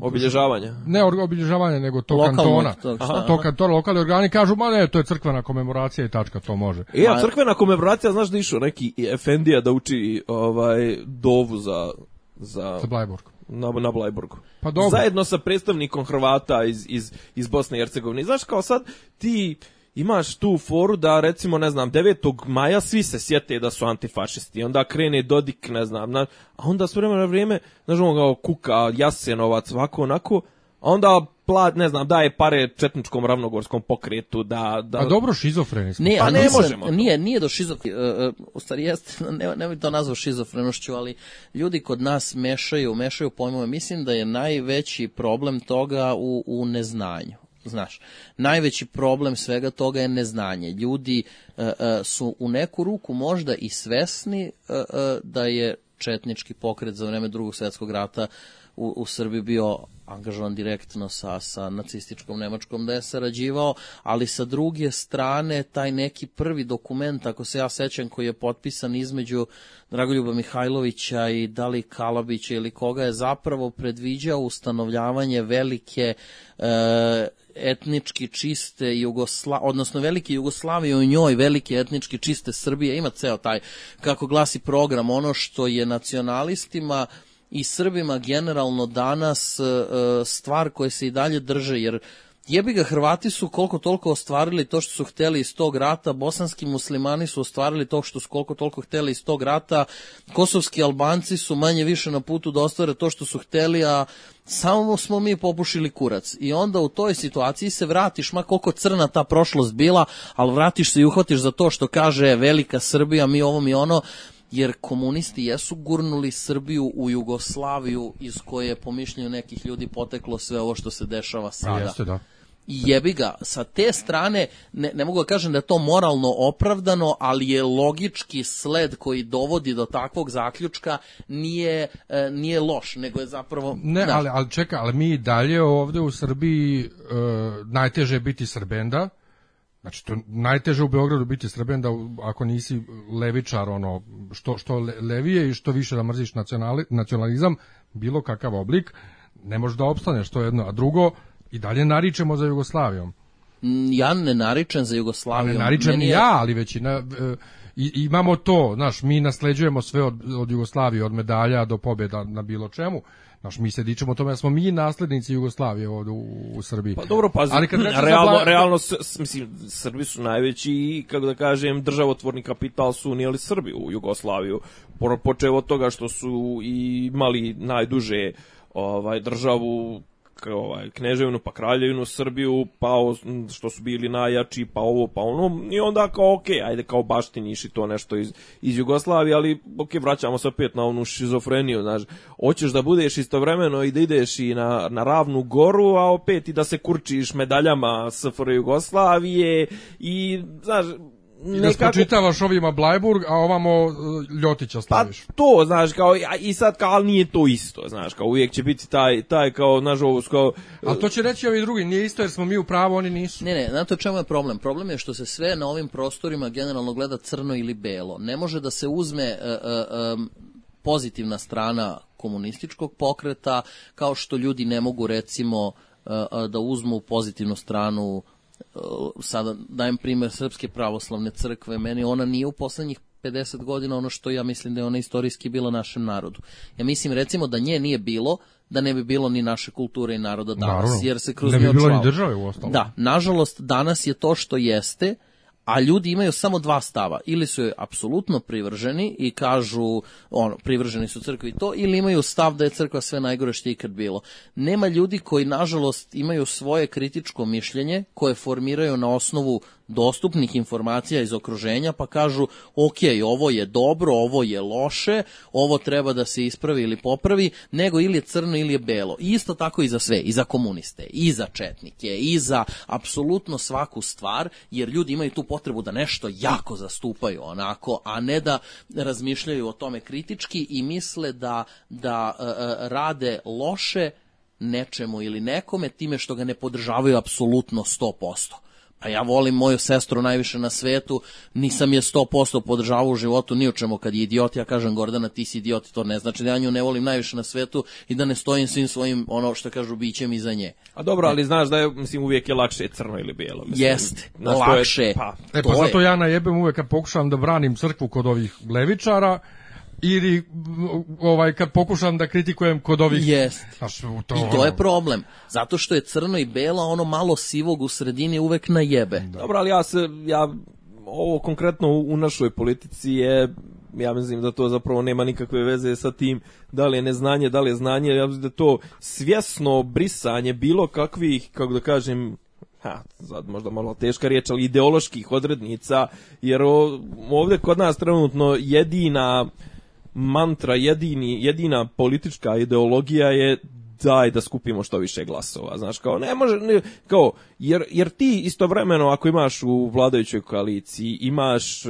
Obilježavanja. ne or- obilježavanja, nego tog Lokalnog kantona. tog, šta, Aha. Tog kantona, lokalni organi kažu, ma ne, to je crkvena komemoracija i tačka, to može. E, a crkvena komemoracija, znaš da je išao neki efendija da uči ovaj, dovu za, za, Za Blajburg. Na, na Blajburgu. Pa dobro. Zajedno sa predstavnikom Hrvata iz, iz, iz Bosne i Hercegovine. I znaš kao sad ti imaš tu foru da recimo ne znam 9. maja svi se sjete da su antifašisti. Onda krene Dodik, ne znam, na, a onda s vremena na vrijeme, znaš ono kao Kuka, Jasenovac, ovako onako, onda plat, ne znam, daje pare četničkom ravnogorskom pokretu da da A dobro, šizofreni smo. Ne, Pa a ne nisam- možemo to. Nije, nije do šizofrenošću, u stvari jeste, ne, ne bih to nazvao šizofrenošću, ali ljudi kod nas mešaju, mešaju pojmove. Mislim da je najveći problem toga u, u neznanju. Znaš, najveći problem svega toga je neznanje. Ljudi e, e, su u neku ruku možda i svesni e, e, da je četnički pokret za vreme drugog svjetskog rata u, u Srbiji bio angažovan direktno sa, sa nacističkom Nemačkom da je sarađivao, ali sa druge strane taj neki prvi dokument, ako se ja sećam, koji je potpisan između Dragoljuba Mihajlovića i Dali Kalabića ili koga je zapravo predviđao ustanovljavanje velike e, etnički čiste Jugosla, odnosno velike Jugoslavije u njoj, velike etnički čiste Srbije, ima ceo taj, kako glasi program, ono što je nacionalistima i Srbima generalno danas e, e, stvar koje se i dalje drže, jer jebi ga Hrvati su koliko toliko ostvarili to što su hteli iz tog rata, bosanski muslimani su ostvarili to što su koliko toliko hteli iz tog rata, kosovski albanci su manje više na putu da ostvare to što su hteli, a samo smo mi popušili kurac. I onda u toj situaciji se vratiš, ma koliko crna ta prošlost bila, ali vratiš se i uhvatiš za to što kaže velika Srbija, mi ovo mi ono, jer komunisti jesu gurnuli Srbiju u Jugoslaviju iz koje je po mišljenju nekih ljudi poteklo sve ovo što se dešava A sada. jeste, da. I jebi ga, sa te strane, ne, ne mogu da kažem da je to moralno opravdano, ali je logički sled koji dovodi do takvog zaključka nije, e, nije loš, nego je zapravo... Ne, znaš, ali, ali čekaj, ali mi dalje ovde u Srbiji e, najteže je biti Srbenda. Znači, to je najteže u Beogradu biti Srbenda u- ako nisi levičar, ono, što, što le- levije i što više da mrziš nacionali, nacionalizam, bilo kakav oblik, ne možeš da opstaneš, to je jedno. A drugo, i dalje naričemo za Jugoslavijom. m, ja ne naričem za Ali Jugoslaviju. ne naričem Meni ni je- ja, ali većina... e, i, imamo to, znaš, mi nasleđujemo sve od, od Jugoslavije, od medalja do pobjeda na bilo čemu. Znaš, mi se dičemo tome, da smo mi naslednici Jugoslavije ovde u, u Srbiji. Pa dobro, pazi, Ali kad za realno, Bla- realno, s- s- mislim, Srbi su najveći i, kako da kažem, državotvorni kapital su unijeli Srbi u Jugoslaviju. Po- Počeo od toga što su imali najduže ovaj, državu ovaj, kneževinu pa kraljevinu Srbiju, pa o- što su bili najjači, pa ovo, pa ono, i onda kao, ok, ajde kao baštiniš i to nešto iz, iz Jugoslavije, ali ok, vraćamo se opet na onu šizofreniju, znaš, hoćeš da budeš istovremeno i da ideš i na, na ravnu goru, a opet i da se kurčiš medaljama SFR Jugoslavije i, znaš, I da spočitavaš ovima Blajburg, a ovamo e, Ljotića Pa slaviš. to, znaš, kao, a i sad kao, ali nije to isto, znaš, kao uvijek će biti taj, taj kao, znaš, ovo, kao, Ali to će reći ovi drugi, nije isto jer smo mi u pravu, oni nisu. Ne, ne, znate čemu je problem? Problem je što se sve na ovim prostorima generalno gleda crno ili belo. Ne može da se uzme e, e, em, pozitivna strana komunističkog pokreta, kao što ljudi ne mogu recimo e, e, da uzmu pozitivnu stranu sada dajem primer Srpske pravoslavne crkve, meni ona nije u poslednjih 50 godina ono što ja mislim da je ona istorijski bila našem narodu. Ja mislim recimo da nje nije bilo, da ne bi bilo ni naše kulture i naroda danas, Naravno. jer se kroz Ne bi bilo ni države uostalom. Da, nažalost, danas je to što jeste, a ljudi imaju samo dva stava. Ili su joj apsolutno privrženi i kažu, ono, privrženi su crkvi to, ili imaju stav da je crkva sve najgore što je ikad bilo. Nema ljudi koji, nažalost, imaju svoje kritičko mišljenje, koje formiraju na osnovu dostupnih informacija iz okruženja, pa kažu, ok, ovo je dobro, ovo je loše, ovo treba da se ispravi ili popravi, nego ili je crno ili je belo. I isto tako i za sve, i za komuniste, i za četnike, i za apsolutno svaku stvar, jer ljudi imaju tu potrebu da nešto jako zastupaju onako, a ne da razmišljaju o tome kritički i misle da, da e, e, rade loše nečemu ili nekome time što ga ne podržavaju apsolutno 100%. A ja volim moju sestru najviše na svetu, nisam je 100% podržavao u životu ni u čemu kad je idiot, ja kažem Gordana ti si idiot, to ne znači da ja nju ne volim najviše na svetu i da ne stojim svim svojim, ono što kažu, bićem iza nje. A dobro, ali znaš da je, mislim, uvijek je lakše crno ili bijelo. Mislim, Jeste, to je- lakše. pa, E To pa je. zato ja najebem uvek kad pokušam da branim crkvu kod ovih levičara ili ovaj kad pokušam da kritikujem kod ovih Jest. Znaš, to, I to je problem. Zato što je crno i belo, ono malo sivog u sredini uvek najebe. Dobro, ali ja se, ja, ovo konkretno u, u našoj politici je, ja mislim da to zapravo nema nikakve veze sa tim da li je neznanje, da li je znanje, ja mislim da to svjesno brisanje bilo kakvih, kako da kažem, ha, sad možda malo teška riječ, ali ideoloških odrednica, jer o, ovdje kod nas trenutno jedina mantra, jedini, jedina politička ideologija je daj da skupimo što više glasova, znaš, kao ne može, ne, kao, jer, jer ti istovremeno ako imaš u vladajućoj koaliciji, imaš e,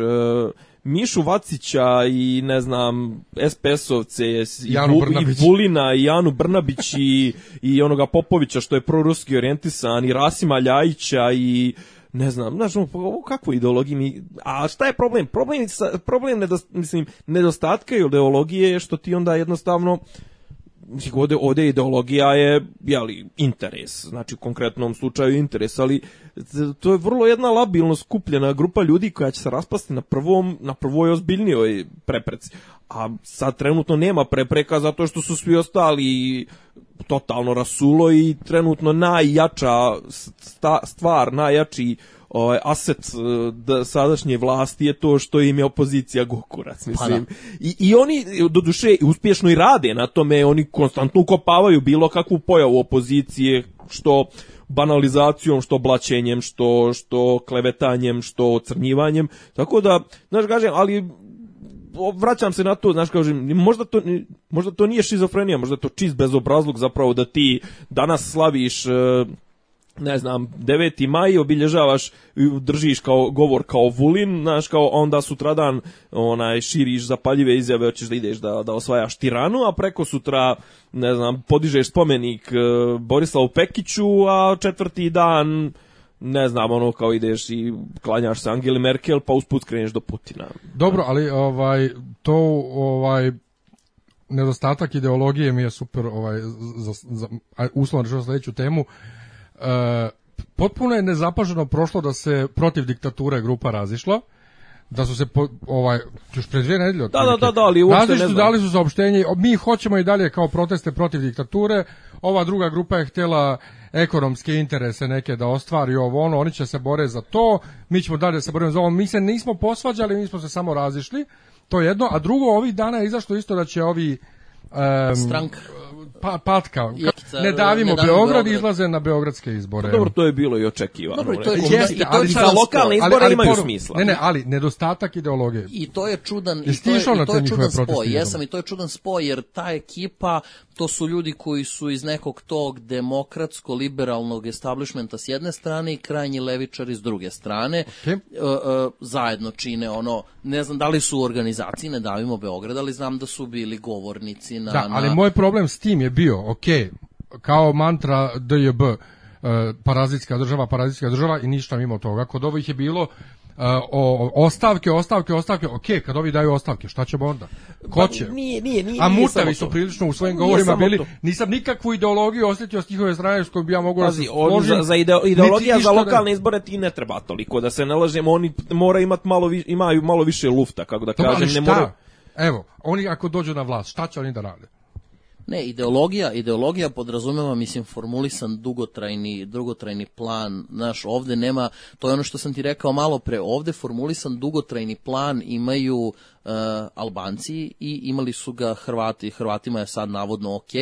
Mišu Vacića i ne znam SPS-ovce i, i. Vulina i Janu Brnabić i, i onoga Popovića što je proruski orijentisan i Rasima Ljajića i ne znam, znaš, ovo kakvu ideologiju mi, a šta je problem? Problem, sa- problem nedos, mislim, nedostatka ideologije je što ti onda jednostavno, mislim, ovde, ovde ideologija je, jeli, interes, znači u konkretnom slučaju interes, ali to je vrlo jedna labilno skupljena grupa ljudi koja će se raspasti na prvom, na prvoj ozbiljnijoj prepreci. A sad trenutno nema prepreka zato što su svi ostali totalno rasulo i trenutno najjača sta, stvar, najjači ovaj aset da sadašnje vlasti je to što im je opozicija gokurac, mislim. I, I oni, do duše, uspješno i rade na tome, oni konstantno ukopavaju bilo kakvu pojavu opozicije, što banalizacijom, što blaćenjem, što, što klevetanjem, što ocrnjivanjem. Tako da, znaš, kažem, ali vraćam se na to, znaš, kažem, možda to, možda to nije šizofrenija, možda je to čist bezobrazluk zapravo da ti danas slaviš e, ne znam, 9. maj obilježavaš, držiš kao govor kao Vulin, znaš, kao onda sutradan onaj, širiš zapaljive izjave, hoćeš da ideš da, da osvajaš tiranu, a preko sutra, ne znam, podižeš spomenik e, Borislavu Pekiću, a četvrti dan ne znam, ono kao ideš i klanjaš se Angeli Merkel, pa usput kreneš do Putina. Dobro, ali ovaj to ovaj nedostatak ideologije mi je super ovaj za, za uslovno rečeno sledeću temu. E, potpuno je nezapaženo prošlo da se protiv diktature grupa razišla da su se po, ovaj još pre dvije nedelje Da, da, da, da, ali uopšte ne znam. dali su saopštenje mi hoćemo i dalje kao proteste protiv diktature ova druga grupa je htjela ekonomske interese neke da ostvari ovo ono oni će se bore za to mi ćemo dalje da se borimo za ovo mi se nismo posvađali mi smo se samo razišli to je jedno a drugo ovih dana je izašlo isto da će ovi em, Stranka. pa, patka. Ne davimo ne davimo Beograd, Beograd. izlaze na beogradske izbore. Dobro, to je bilo i očekivano. Dobro, to je Jeste, i to je ali za lokalne izbore imaju poru- smisla. Ne, ne, ali nedostatak ideologije. I to je čudan i to je, i to te je čudan spoj. Jesam i to je čudan spoj jer ta ekipa to su ljudi koji su iz nekog tog demokratsko liberalnog establishmenta s jedne strane i krajnji levičari s druge strane. Okej. E, e, zajedno čine ono, ne znam da li su u organizaciji Ne davimo Beograd, ali znam da su bili govornici na Da, ali na- moj problem s tim je bio, ok, kao mantra DJB, uh, parazitska država, parazitska država i ništa mimo toga. Kod ovih je bilo o, ostavke, ostavke, ostavke, ok, kad ovi daju ostavke, šta ćemo onda? Ko će? Pa Nije, nije, nije, A mutavi su prilično u svojim govorima bili, to. nisam nikakvu ideologiju osjetio s njihove strane s kojom bi ja mogao da Pazi, složim. za, za ideo, ideologija za da- lokalne izbore ti ne treba toliko, da se ne lažemo, oni mora imati malo, vi, imaju malo više lufta, kako da Dobro, kažem, ne mora... Evo, oni ako dođu na vlast, šta će oni da rade? Ne, ideologija, ideologija podrazumeva, mislim, formulisan dugotrajni, dugotrajni plan. Znaš, ovde nema, to je ono što sam ti rekao malo pre, ovde formulisan dugotrajni plan imaju uh, Albanci i imali su ga Hrvati. Hrvatima je sad navodno ok,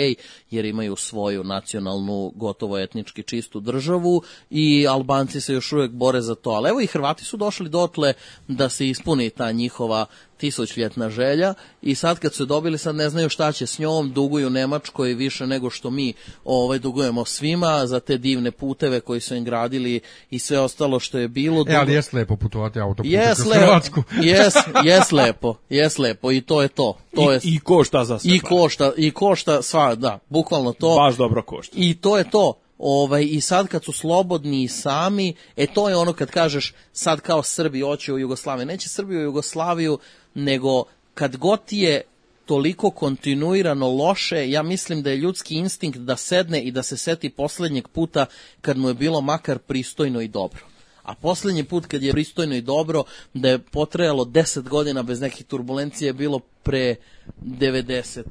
jer imaju svoju nacionalnu, gotovo etnički čistu državu i Albanci se još uvek bore za to. Ali evo i Hrvati su došli dotle da se ispuni ta njihova tisućljetna želja i sad kad su dobili sad ne znaju šta će s njom, duguju Nemačkoj više nego što mi ovaj dugujemo svima za te divne puteve koji su im gradili i sve ostalo što je bilo. E, ali jes lepo putovati autoputom Jes kroz Hrvatsku. jes, jes lepo, jes lepo i to je to. To I, je I košta za sve. i košta, i košta sva, da, bukvalno to. Baš dobro košta. I to je to. Ovaj, I sad kad su slobodni i sami, e to je ono kad kažeš sad kao Srbi hoće u Jugoslaviju. Neće Srbi u Jugoslaviju, nego kad god je toliko kontinuirano loše, ja mislim da je ljudski instinkt da sedne i da se seti poslednjeg puta kad mu je bilo makar pristojno i dobro. A poslednji put kad je pristojno i dobro, da je potrajalo 10 godina bez nekih turbulencije je bilo pre 90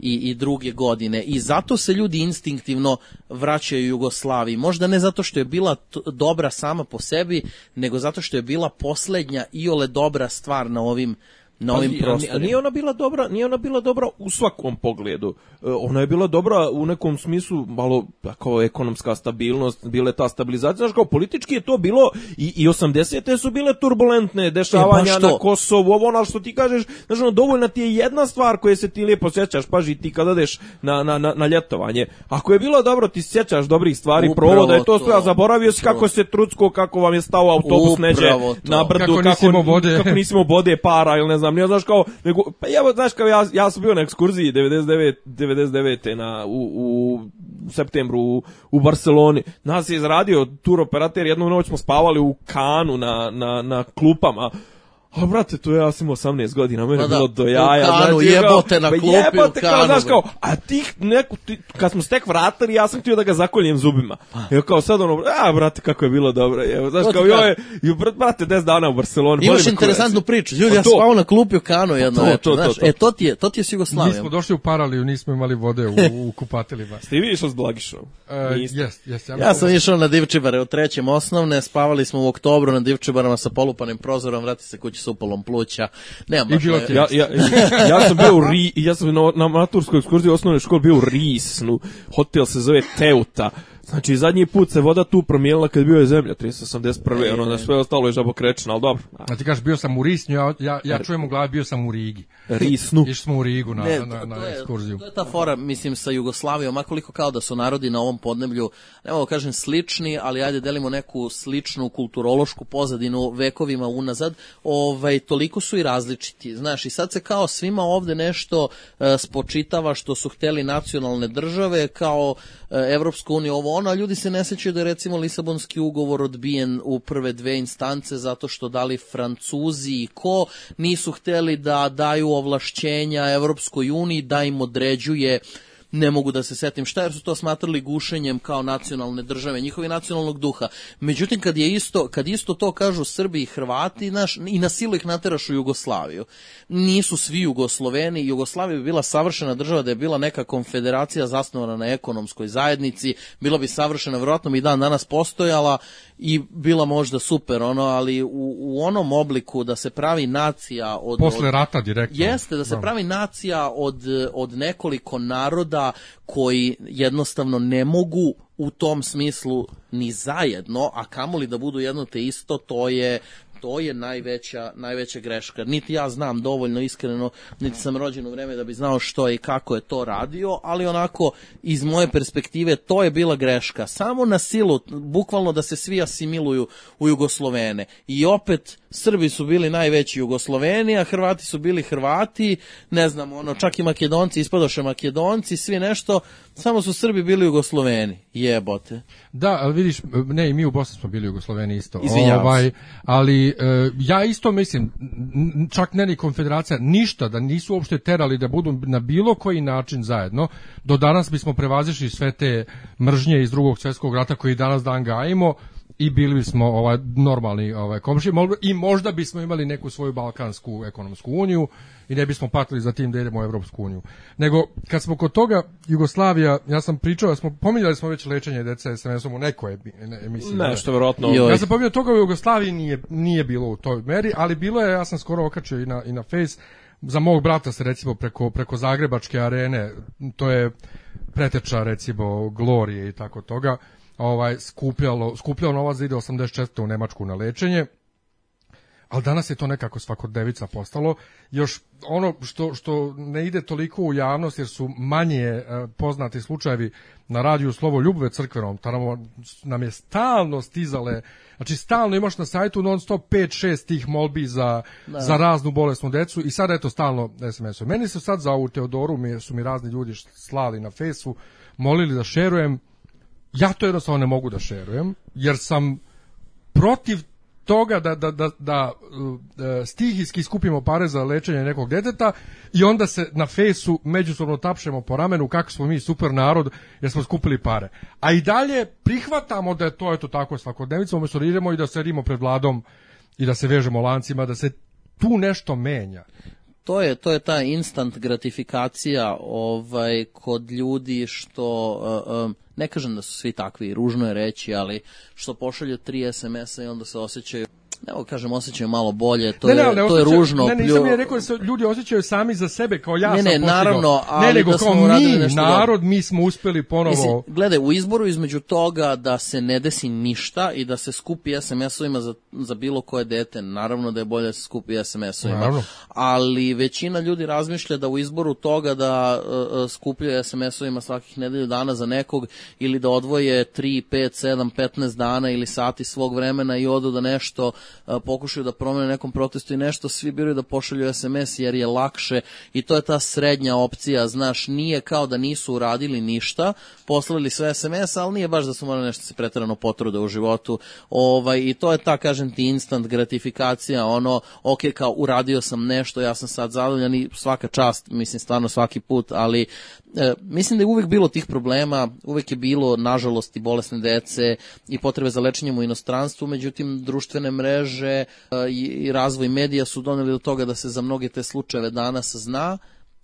i, i druge godine. I zato se ljudi instinktivno vraćaju Jugoslaviji. Možda ne zato što je bila dobra sama po sebi, nego zato što je bila poslednja iole dobra stvar na ovim na ovim prostorima. Nije ona bila dobra, nije ona bila dobra u svakom pogledu. E, Ona je bila dobra u nekom smislu malo kao ekonomska stabilnost, bile ta stabilizacija, znaš kao politički je to bilo i i 80-te su bile turbulentne dešavanja E, na Kosovu, ovo ono što ti kažeš, znaš ono dovoljna ti je jedna stvar koje se ti lijepo sjećaš, paži ti kad odeš na, na, na, na ljetovanje. Ako je bilo dobro, ti se sjećaš dobrih stvari, Upravo provoda je to to. sve, a zaboravio si kako se trucko, kako vam je stao autobus neđe na brdu, Kako nisi imao vode. kako nisi imao vode, para ili ne znam, nije znaš kao, nego, pa evo, znaš kao ja, ja sam bio na ekskurziji 99, 99. na, u, u septembru u, u Barceloni. Nas je izradio tur operater, jednu noć smo spavali u kanu na, na, na klupama. A brate, to ja sam imao 18 godina, mene Pa je da, bilo do u jaja. kanu, znači, kao, jebote na pa klupi u jebote, kao, kanu, znaš, bre. kao, a ti, neku, ti, kad smo stek vratili, ja sam htio da ga zakoljem zubima. Evo kao sad ono, a brate, kako je bilo dobro. Evo, znaš, kao, joj, brat- brate, 10 dana u Barceloni. Imaš interesantnu priču. Ljudi, Pa ja spavao na klupi u kanu jedno To, večer, to, to, znaš. to. E, to ti je, to ti je s Mi Jugoslavijom. smo došli u Paraliju, nismo imali vode u, u kupateljima. Ste i vi išli s Blagišom? E. Jest, jest. Ja, Ja sam išao na Divčibare u trećem osnovne, spavali smo u oktobru na Divčibarama sa polupanim prozorom, vrati se kući sa upalom pluća. Nemam I baš le- Ja, ja, ja sam bio u Ri, ja sam na, na maturskoj ekskurziji u osnovnoj školi bio u Risnu. Hotel se zove Teuta. Znači, zadnji put se voda tu promijenila kad bio je zemlja, 381. ono, da sve ostalo je žabokrečna, ali dobro. A ti kažeš, bio sam u Risnju, ja, ja, ja čujem u glavi, bio sam u Rigi. Risnu. Išli smo u Rigu na, Ne, na, to- na to je- ekskurziju. To je ta fora, mislim, sa Jugoslavijom, makoliko kao da su narodi na ovom podneblju, ne mogu da kažem slični, ali ajde delimo neku sličnu kulturološku pozadinu vekovima unazad, ovaj, toliko su i različiti. Znaš, i sad se kao svima ovde nešto e, spočitava što su hteli nacionalne države, kao e, Evropska unija, ovo ono, a ljudi se ne sećaju da je recimo Lisabonski ugovor odbijen u prve dve instance zato što dali Francuzi i ko nisu hteli da daju ovlašćenja Evropskoj uniji da im određuje ne mogu da se setim šta, jer su to smatrali gušenjem kao nacionalne države, njihovi nacionalnog duha. Međutim, kad je isto, kad isto to kažu Srbi i Hrvati, naš, i na silu ih nateraš u Jugoslaviju. Nisu svi Jugosloveni, Jugoslavija bi bila savršena država da je bila neka konfederacija zasnovana na ekonomskoj zajednici, bila bi savršena, verovatno bi dan danas postojala i bila možda super, ono, ali u, u onom obliku da se pravi nacija od... Posle rata direktno. Jeste, da se pravi nacija od, od nekoliko naroda koji jednostavno ne mogu u tom smislu ni zajedno, a kamoli da budu jedno te isto, to je to je najveća, najveća greška. Niti ja znam dovoljno iskreno, niti sam rođen u vreme da bi znao što i kako je to radio, ali onako iz moje perspektive to je bila greška. Samo na silu, bukvalno da se svi asimiluju u Jugoslovene. I opet Srbi su bili najveći Jugosloveni, a Hrvati su bili Hrvati, ne znam, ono, čak i Makedonci, ispadoše Makedonci, svi nešto, samo su Srbi bili Jugosloveni. Jebote. Da, ali vidiš, ne, i mi u Bosni smo bili Jugosloveni isto. Izvinjavam ovaj, ali e, ja isto mislim, čak ne ni konfederacija, ništa, da nisu uopšte terali da budu na bilo koji način zajedno, do danas bismo prevazišli sve te mržnje iz drugog svjetskog rata koji danas dan gajimo i bili bismo ovaj normalni ovaj komšije i možda bismo imali neku svoju balkansku ekonomsku uniju i ne bismo patili za tim da idemo u Evropsku uniju. Nego kad smo kod toga Jugoslavija, ja sam pričao, da smo pominjali smo već lečenje dece SMS-om u nekoj emisiji. Nešto verovatno. Ja sam pominjao toga u Jugoslaviji nije, nije bilo u toj meri, ali bilo je, ja sam skoro okačio i na, i na Face, za mog brata se recimo preko, preko Zagrebačke arene, to je preteča recimo Glorije i tako toga, ovaj, skupljalo, skupljalo novac da ide 84. u Nemačku na lečenje, ali danas je to nekako svakodnevica postalo. Još ono što, što ne ide toliko u javnost, jer su manje e, poznati slučajevi na radiju Slovo Ljubve crkvenom, tamo nam je stalno stizale, znači stalno imaš na sajtu non stop 5-6 tih molbi za, za raznu bolesnu decu i sad eto stalno SMS-u. Meni su sad za ovu Teodoru mi, su mi razni ljudi slali na fejsu, molili da šerujem, ja to jednostavno ne mogu da šerujem, jer sam protiv toga da, da, da, da e, stihijski skupimo pare za lečenje nekog deteta i onda se na fejsu međusobno tapšemo po ramenu kako smo mi super narod jer smo skupili pare. A i dalje prihvatamo da je to eto tako svakodnevica, umjesto da idemo i da sedimo pred vladom i da se vežemo lancima, da se tu nešto menja. To je to je ta instant gratifikacija ovaj kod ljudi što uh, um, ne kažem da su svi takvi ružno je reći ali što pošalju tri SMS-a i onda se osjećaju ne mogu kažem osjećaju malo bolje to ne, ne, je ali to je osjećaju- ružno Ne, nisam plju- je rekao da se ljudi osjećaju sami za sebe kao ja Ne, sam ne, postigao. naravno, ali ne, nego da kao smo mi, nešto dobro. narod, mi smo uspeli ponovo... Mislim, gledaj, u izboru između toga da se ne desi ništa i da se skupi SMS-ovima za, za bilo koje dete, naravno da je bolje da se skupi SMS-ovima. Ali većina ljudi razmišlja da u izboru toga da uh, skupljaju SMS-ovima svakih nedelju dana za nekog ili da odvoje 3, 5, 7, 15 dana ili sati svog vremena i odu da nešto pokušaju da promene nekom protestu i nešto, svi biraju da pošalju SMS jer je lakše i to je ta srednja opcija, znaš, nije kao da nisu uradili ništa, poslali sve SMS, ali nije baš da su morali nešto se pretarano potrude u životu. Ovaj, I to je ta, kažem ti, instant gratifikacija, ono, ok, kao uradio sam nešto, ja sam sad zadovoljan i svaka čast, mislim, stvarno svaki put, ali e, mislim da je uvek bilo tih problema, uvek je bilo, nažalost, i bolesne dece i potrebe za lečenjem u inostranstvu, međutim, društvene mreže e, i, razvoj medija su doneli do toga da se za mnoge te slučajeve danas zna,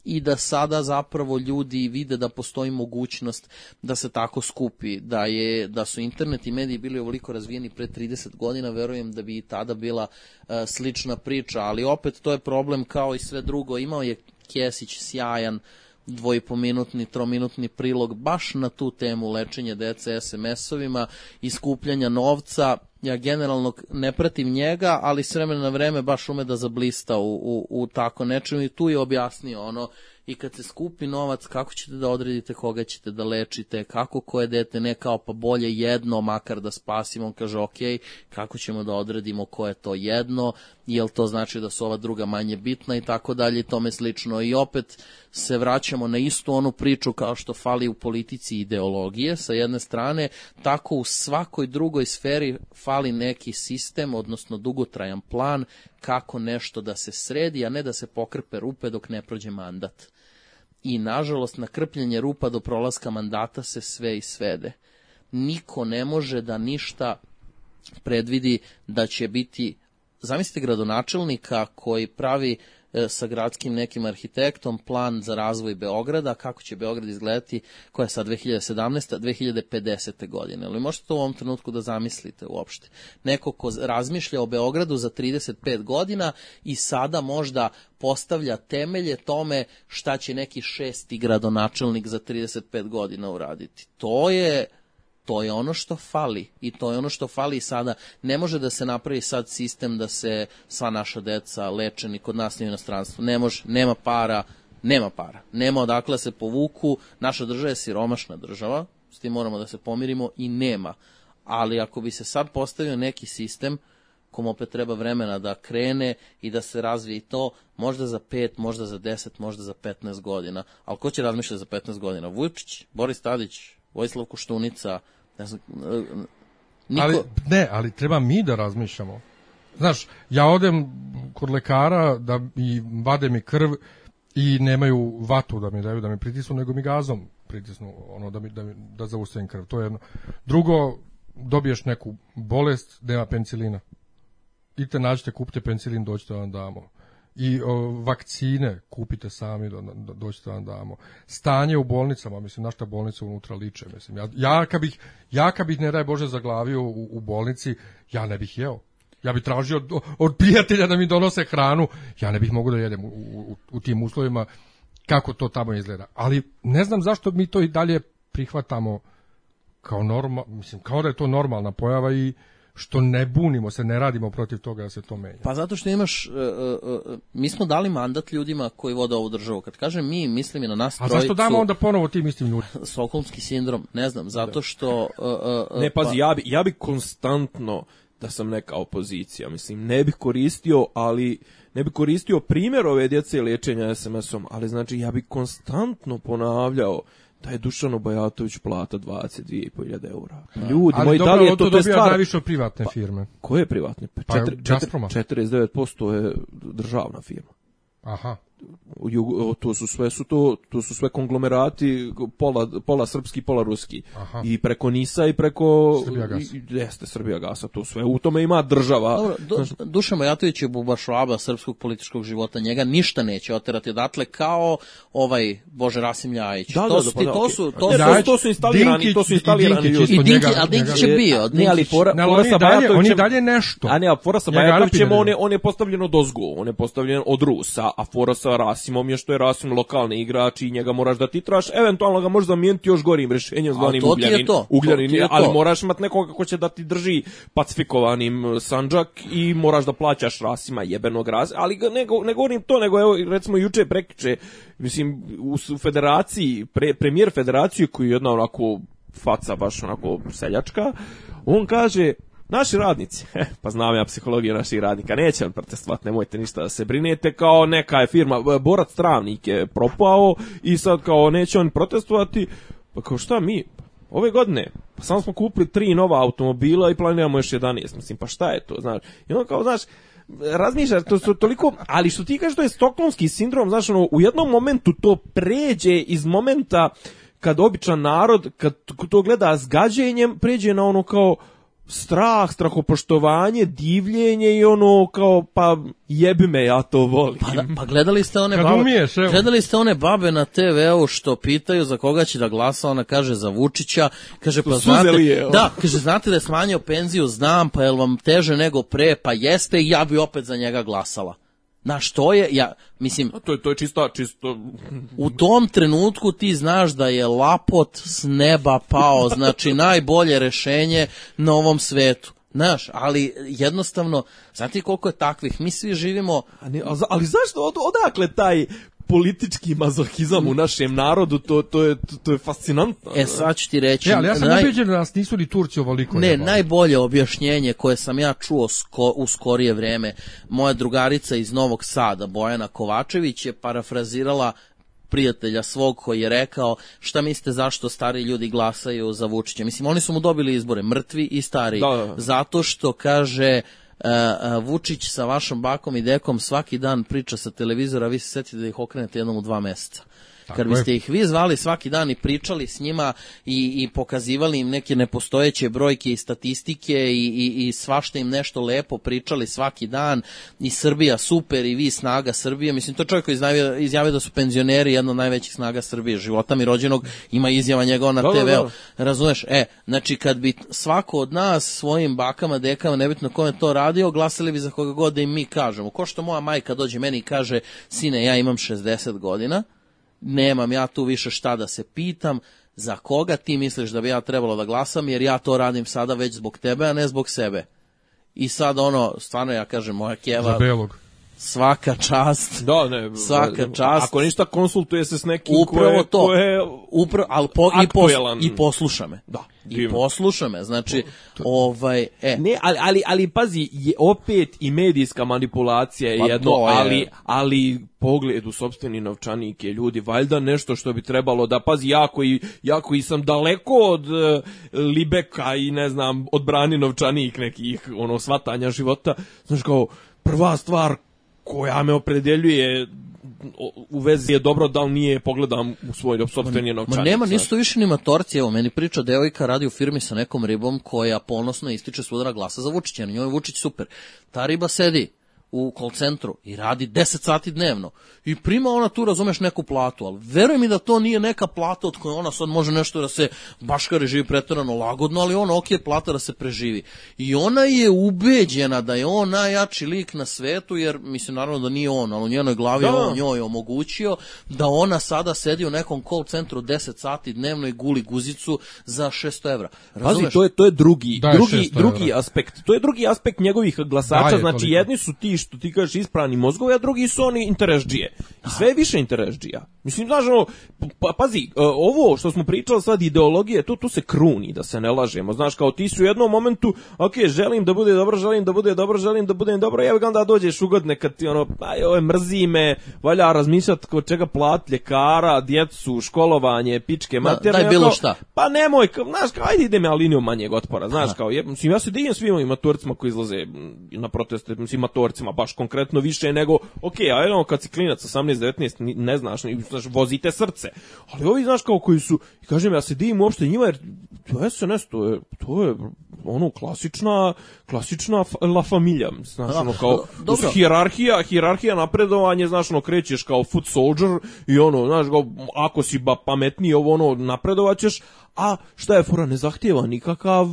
i da sada zapravo ljudi vide da postoji mogućnost da se tako skupi, da je da su internet i mediji bili ovoliko razvijeni pre 30 godina, verujem da bi i tada bila e, slična priča, ali opet to je problem kao i sve drugo. Imao je Kesić sjajan dvojipominutni, trominutni prilog baš na tu temu lečenja dece SMS-ovima i skupljanja novca. Ja generalno ne pratim njega, ali s vremena na vreme baš ume da zablista u, u, u tako nečemu i tu je objasnio ono i kad se skupi novac, kako ćete da odredite koga ćete da lečite, kako koje dete, ne kao pa bolje jedno, makar da spasimo, on kaže ok, kako ćemo da odredimo ko je to jedno, jel to znači da su ova druga manje bitna i tako dalje i tome slično. I opet se vraćamo na istu onu priču kao što fali u politici ideologije sa jedne strane, tako u svakoj drugoj sferi fali neki sistem, odnosno dugotrajan plan kako nešto da se sredi, a ne da se pokrpe rupe dok ne prođe mandat. I nažalost na krpljenje rupa do prolaska mandata se sve i svede. Niko ne može da ništa predvidi da će biti zamislite gradonačelnika koji pravi sa gradskim nekim arhitektom plan za razvoj Beograda, kako će Beograd izgledati, koja je sad 2017. 2050. godine. Ali možete to u ovom trenutku da zamislite uopšte. Neko ko razmišlja o Beogradu za 35 godina i sada možda postavlja temelje tome šta će neki šesti gradonačelnik za 35 godina uraditi. To je to je ono što fali i to je ono što fali sada. Ne može da se napravi sad sistem da se sva naša deca leče ni kod nas ni u inostranstvu. Ne može, nema para, nema para. Nema odakle da se povuku. Naša država je siromašna država, s tim moramo da se pomirimo i nema. Ali ako bi se sad postavio neki sistem kom opet treba vremena da krene i da se razvije to, možda za 5, možda za 10, možda za 15 godina. Ali ko će razmišljati za 15 godina? Vučić, Boris Tadić, Vojislav Koštunica, ne znam, e, niko... Ali, ne, ali treba mi da razmišljamo. Znaš, ja odem kod lekara da mi vade mi krv i nemaju vatu da mi daju, da mi pritisnu, nego mi gazom pritisnu, ono, da, mi, da, mi, da zaustavim krv. To je jedno. Drugo, dobiješ neku bolest, nema penicilina. Idite nađite, kupite penicilin, doćete da vam damo. I o, vakcine kupite sami, do, do, da vam damo. Stanje u bolnicama, mislim, našta bolnica unutra liče, mislim. Ja, ja, kad bih, ja kad bih, ne daj Bože, zaglavio u, u bolnici, ja ne bih jeo. Ja bih tražio od, od prijatelja da mi donose hranu, ja ne bih mogao da jedem u, u, u tim uslovima kako to tamo izgleda. Ali ne znam zašto mi to i dalje prihvatamo kao norma, mislim, kao da je to normalna pojava i što ne bunimo se, ne radimo protiv toga da se to menja. Pa zato što imaš, uh, uh, mi smo dali mandat ljudima koji vode ovu državu. Kad kažem mi, mislim i na nas A trojicu. zašto damo onda ponovo tim istim ljudima? Stokholmski sindrom, ne znam, zato što... Uh, uh, Ne, pazi, ja bi, ja bi konstantno da sam neka opozicija, mislim, ne bih koristio, ali ne bih koristio primjer ove djece liječenja SMS-om, ali znači ja bih konstantno ponavljao da je Dušan Bajatović plata 22.500 eura. Ljudi, Ali moji, dobro, da li je to, to to je dobija stvar... najviše od privatne firme. Koje je privatne? Pa, Pa, četiri- četiri- Gazproma. 49% je državna firma. Aha. To su sve su to to su sve konglomerati pola pola srpski pola ruski Aha. i preko Nisa i preko Srbijagas. i- jeste Srbija gasa to sve u tome ima država Dobro, du, Dušan Bajatović je bubašvaba srpskog političkog života, njega ništa neće oterati odatle kao ovaj Bože Rasim Ljajić. Da, to da, su, da, ti- pa da, to okej. su, to su, to- to su instalirani- Dinkić to su i instalirani Dinkić ljudi. isto I Dinkić, njega- a Dinkić je bio. Ne, ali Dinkić- fora, Ne, ali fora on i sa dalje- on i Bajatovićem- dalje nešto. A ne, a fora sa Bajatovićem, on je, on je postavljen od ozgo, on je postavljen od Rusa, a fora sa Rasimom je što je Rasim lokalni igrač i njega moraš da titraš, eventualno ga možeš zamijeniti još gorim rješenjem zvanim to ti Ugljanin. to. Ugljanin, To ti je ali to. moraš imati nekoga ko će da ti drži pacifikovanim uh, Sanđak i moraš da plaćaš Rasima jebenog raz, ali ne, ne govorim to, nego evo recimo juče prekiče, mislim u, s- u federaciji, pre, premijer federacije koji je jedna onako faca baš onako seljačka, on kaže Naši radnici, pa znam ja psihologiju naših radnika, neće on protestovati, nemojte ništa da se brinete, kao neka je firma, b- Borac Travnik je propao i sad kao neće on protestovati, pa kao šta mi, ove godine, pa samo smo kupili tri nova automobila i planiramo još 11, mislim, pa šta je to, znaš, i onda kao, znaš, razmišljaš, to su toliko, ali što ti kažeš, to je stokholmski sindrom, znaš, ono, u jednom momentu to pređe iz momenta kad običan narod, kad to gleda s gađenjem, pređe na ono kao, strah, strahopoštovanje, divljenje i ono kao pa jebi me ja to volim. Pa, da, pa gledali ste one Kad babe, umiješ, gledali ste one babe na TV-u što pitaju za koga će da glasa, ona kaže za Vučića, kaže pa znate, je, da, kaže znate da je smanjio penziju, znam, pa jel vam teže nego pre, pa jeste i ja bi opet za njega glasala. Na što je, ja, mislim, To je to je čista čisto u tom trenutku ti znaš da je lapot s neba pao, znači najbolje rešenje na ovom svetu. Znaš, ali jednostavno, znate koliko je takvih, mi svi živimo A a za- ali zašto od, odakle taj politički mazohizam u našem narodu, to, to, je, to, to je fascinantno. E sad ću ti reći, E, ali ja sam naj- ubeđen da nas nisu ni Turci ovoliko ne, jebali. najbolje objašnjenje koje sam ja čuo sko, u skorije vreme, moja drugarica iz Novog Sada, Bojana Kovačević, je parafrazirala prijatelja svog koji je rekao šta mislite zašto stari ljudi glasaju za Vučića. Mislim, oni su mu dobili izbore, mrtvi i stari. Da, da, da. Zato što kaže Vučić sa vašom bakom i dekom svaki dan priča sa televizora, vi se setite da ih okrenete jednom u dva meseca. Kad biste ih vi zvali svaki dan i pričali s njima i, i pokazivali im neke nepostojeće brojke i statistike i, i, i svašta im nešto lepo pričali svaki dan i Srbija super i vi snaga Srbije. Mislim, to je čovjek koji izjavio, izjavio da su penzioneri jedna od najvećih snaga Srbije. Života mi rođenog ima izjava njegova na Da, da, TV-u. da. Razumeš? E, znači kad bi svako od nas svojim bakama, dekama, nebitno kome to radio, glasali bi za koga god da im mi kažemo. Ko što moja majka dođe meni i kaže, sine, ja imam 60 godina, nemam ja tu više šta da se pitam, za koga ti misliš da bi ja trebalo da glasam, jer ja to radim sada već zbog tebe, a ne zbog sebe. I sad ono, stvarno ja kažem, moja Za keva, belog. svaka čast. Da, ne. Svaka čast. Ako ništa konsultuje se s nekim Upravo koje, to. koje Upravo, ali po, i, pos, i posluša me. Da, I divno. posluša me. Znači, ovaj, e, Ne, ali, ali, ali pazi, je opet i medijska manipulacija je Pa jedno, je. ali, ali pogled u sobstveni novčanik je ljudi, valjda nešto što bi trebalo da, pazi, jako i, jako i sam daleko od e, Libeka i ne znam, odbrani novčanik nekih, ono, svatanja života, znaš kao, prva stvar koja me opredeljuje u vezi je dobro, da li nije pogledam u svoj sopstveni novčanik. Ma nema, nisu to više ni matorci, evo, meni priča devojka radi u firmi sa nekom ribom koja ponosno ističe svuda glasa za Vučića, na njoj je Vučić super. Ta riba sedi u call centru i radi 10 sati dnevno i prima ona tu, razumeš, neku platu, ali veruj mi da to nije neka plata od koje ona sad može nešto da se baškari živi preterano lagodno, ali ona ok plata da se preživi. I ona je ubeđena da je on najjači lik na svetu, jer mislim naravno da nije on, ali u njenoj glavi je Da. on njoj omogućio da ona sada sedi u nekom call centru 10 sati dnevno i guli guzicu za 600 evra. Pazi, Razumeš? to je to je drugi drugi 600 drugi evra. aspekt. To je drugi aspekt njegovih glasača, Daje znači toliko. jedni su ti što ti kažeš isprani mozgovi, a drugi su oni interesdžije. I sve je više interesdžija. Mislim, znaš, ono, pa, pazi, e, ovo što smo pričali sad, ideologije, to, tu se kruni, da se ne lažemo. Znaš, kao ti si u jednom momentu, ok, želim da bude dobro, želim da bude dobro, želim da budem dobro, evo ga onda dođeš ugodne kad ti ono, aj, ove mrzi me, valja razmišljati kod čega plat ljekara, djecu, školovanje, pičke, materne. daj bilo kao, šta. Pa nemoj, kao, znaš, kao, ajde ide me linijom manjeg otpora, znaš, kao, je, mislim, ja se divim svim ovim maturcima koji izlaze na proteste, mislim, matorcima, baš konkretno više nego, ok, a jedno, kad si klinac 18-19, ni- ne znaš, ni- znaš, vozite srce, ali ovi, znaš, kao, koji su, kažem, ja se divim uopšte njima, jer to je SNS, to je, to je, ono, klasična, klasična la familija, znaš, Da, ono, kao, dobro. hijerarhija napredovanje, znaš, ono, krećeš kao foot soldier i ono, znaš, kao, ako si ba pametniji, ovo, ono, napredovaćeš, a šta je fora, ne zahtjeva nikakav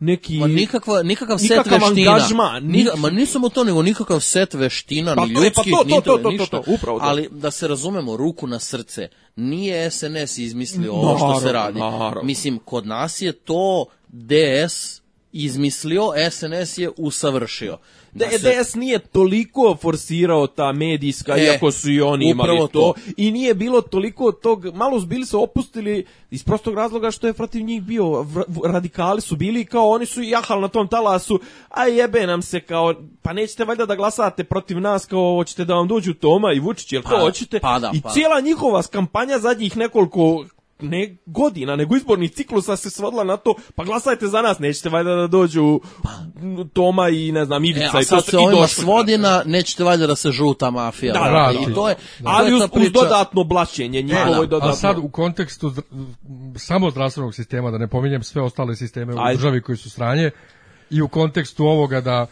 neki... Ma nikakva, nikakav set Nikakav veština. angažman, Ni, nik- ma nisam u to, nego nikakav set veština, Pa ni to je, pa ljudskih, to, ni to, to, to, to, ništa. to, upravo to. Ali da se razumemo, ruku na srce, nije SNS izmislio ovo što se radi. naravno. Mislim, kod nas je to DS izmislio, SNS je usavršio. Da se- DS nije toliko forsirao ta medijska, E, iako su i oni imali to, to. i nije bilo toliko tog, malo bili se opustili iz prostog razloga što je protiv njih bio, radikali su bili kao oni su jahali na tom talasu, a jebe nam se kao, pa nećete valjda da glasate protiv nas kao hoćete da vam dođu Toma i Vučić, jel to Pa, hoćete? pa da, I pa. cijela njihova kampanja zadnjih nekoliko ne godina, nego izbornih ciklusa se svodila na to, pa glasajte za nas, nećete valjda da dođu Toma i ne znam, Ivica E, i a to se i ovima došli. svodi na, nećete valjda da se žuta mafija. Da, vrati. da, I to je, Ali to je uz, ta uz priča- dodatno blaćenje njihovo da. i dodatno. A sad u kontekstu samo zdravstvenog sistema, da ne pominjem sve ostale sisteme u Ajde. državi koji su sranje, i u kontekstu ovoga da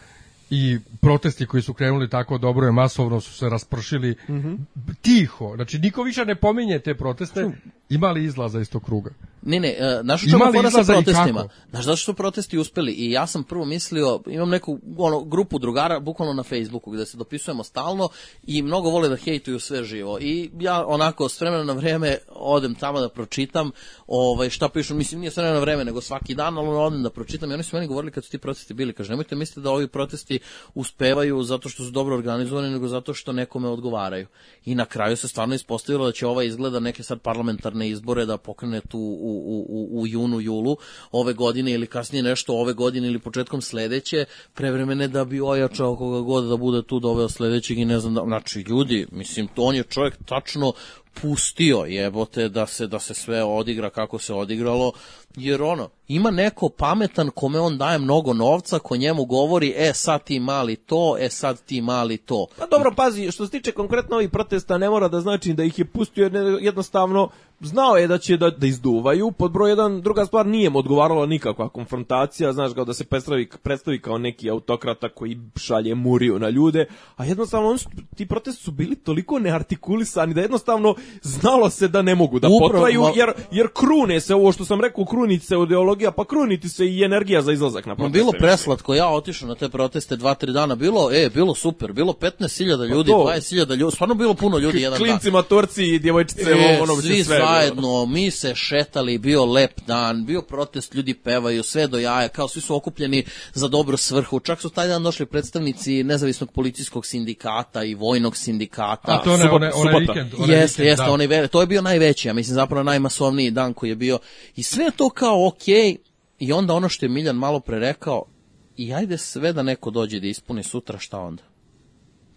i protesti koji su krenuli tako dobro je masovno su se raspršili Mhm. tiho. Znači niko više ne pominje te proteste, imali izlaza iz tog kruga. Ne, ne, e, znaš u Ima čemu li fora sa protestima? Znaš zašto su protesti uspeli? I ja sam prvo mislio, imam neku ono, grupu drugara, bukvalno na Facebooku, gde se dopisujemo stalno i mnogo vole da hejtuju sve živo. I ja onako s vremena na vreme odem tamo da pročitam ovaj, šta pišu, mislim nije s vremena na vreme, nego svaki dan, ali odem da pročitam i oni su meni govorili kad su ti protesti bili, kaže, nemojte misliti da ovi protesti uspevaju zato što su dobro organizovani, nego zato što nekome odgovaraju. I na kraju se stvarno ispostavilo da će ova izgleda neke sad parlamentarne izbore da pokrene tu u, u, u, u junu, julu ove godine ili kasnije nešto ove godine ili početkom sledeće prevremene da bi ojačao koga god da bude tu doveo sledećeg i ne znam da, znači ljudi, mislim, to on je čovjek tačno pustio jebote da se da se sve odigra kako se odigralo jer ono ima neko pametan kome on daje mnogo novca ko njemu govori e sad ti mali to e sad ti mali to Pa dobro, pazi, što se tiče konkretno ovih protesta, ne mora da znači da ih je pustio, jednostavno znao je da će da, da izduvaju. Pod broj jedan, druga stvar, nije mu odgovarala nikakva konfrontacija, znaš, kao da se predstavi, predstavi kao neki autokrata koji šalje muriju na ljude, a jednostavno su, ti protesti su bili toliko neartikulisani da jednostavno znalo se da ne mogu da Upravo, potraju, jer, jer krune se ovo što sam rekao, kruniti se ideologija, pa kruniti se i energija za izlazak na proteste. bilo preslatko, ja otišao na te proteste dva, tri dana, bilo, e, bilo super, bilo 15.000 ljudi, Pa to. 20.000 ljudi, stvarno bilo puno ljudi jedan dan. Klinci, matorci i djevojčice, E, ono svi sve. zajedno, mi se šetali, bio lep dan, bio protest, ljudi pevaju, sve do jaja, kao svi su okupljeni za dobru svrhu. Čak su taj dan došli predstavnici nezavisnog policijskog sindikata i vojnog sindikata. A to ne, subota- onaj, onaj subota. vikend. Jeste, jeste, da. onaj ve- to je bio najveći, ja mislim zapravo najmasovniji dan koji je bio. I sve je kao okej, i onda ono što je Miljan malo pre rekao, i ajde sve da neko dođe da ispuni sutra, šta onda?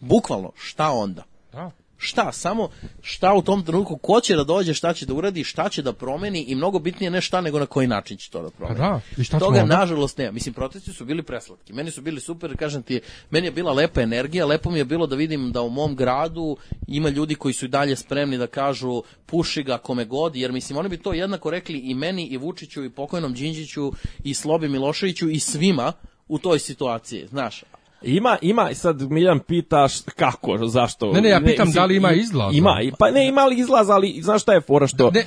Bukvalno, šta onda? Da. Šta? Samo šta u tom trenutku, ko će da dođe, šta će da uradi, šta će da promeni i mnogo bitnije ne šta, nego na koji način će to da promeni. Pa da, i šta Toga, onda? nažalost, nema. Mislim, protesti su bili preslatki. Meni su bili super, kažem ti, meni je bila lepa energija, lepo mi je bilo da vidim da u mom gradu ima ljudi koji su i dalje spremni da kažu puši ga kome god, jer mislim, oni bi to jednako rekli i meni, i Vučiću, i pokojnom Đinđiću, i Slobi Miloševiću, i svima u toj situaciji, znaš. Ima, ima, i sad Miljan pita št- kako, zašto. Ne, ne, ja pitam da li ima i- izlaza. Ima, pa ne, ima li izlaza, ali znaš šta je fora što... Ne,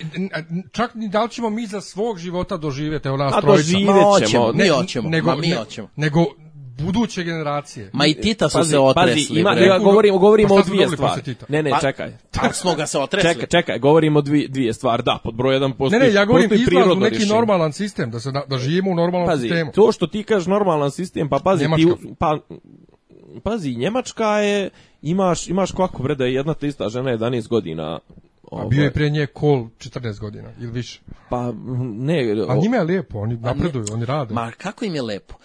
čak ni da li ćemo mi za svog života doživjeti, evo nas A trojica. doživet Ma, ćemo. hoćemo. Mi Ne, hoćemo, nego, ma mi ne- hoćemo. Nego buduće generacije. Ma i Tita su Pazi, se otresli. pazi, ima, ja govorimo, govorimo Pa o dvije stvari. Tita? Ne, ne, Pa- čekaj. Tak smo ga se otresli. Čekaj, čekaj, govorimo o dvije, dvije stvari. Da, pod broj jedan Ne, postoji, ne, ja govorim izlaz u neki rješenje. normalan sistem, da se da, da živimo u normalnom Pazi, sistemu. to što ti kažeš normalan sistem, pa pazi, ti, Njemačka. u- pa, pazi, Njemačka je, imaš, imaš kako bre, da je jedna te ista žena 11 godina. A ovaj, bio je prije nje kol 14 godina ili više. Pa, ne, A njima je lijepo, oni napreduju, oni rade. Ma kako im je lepo.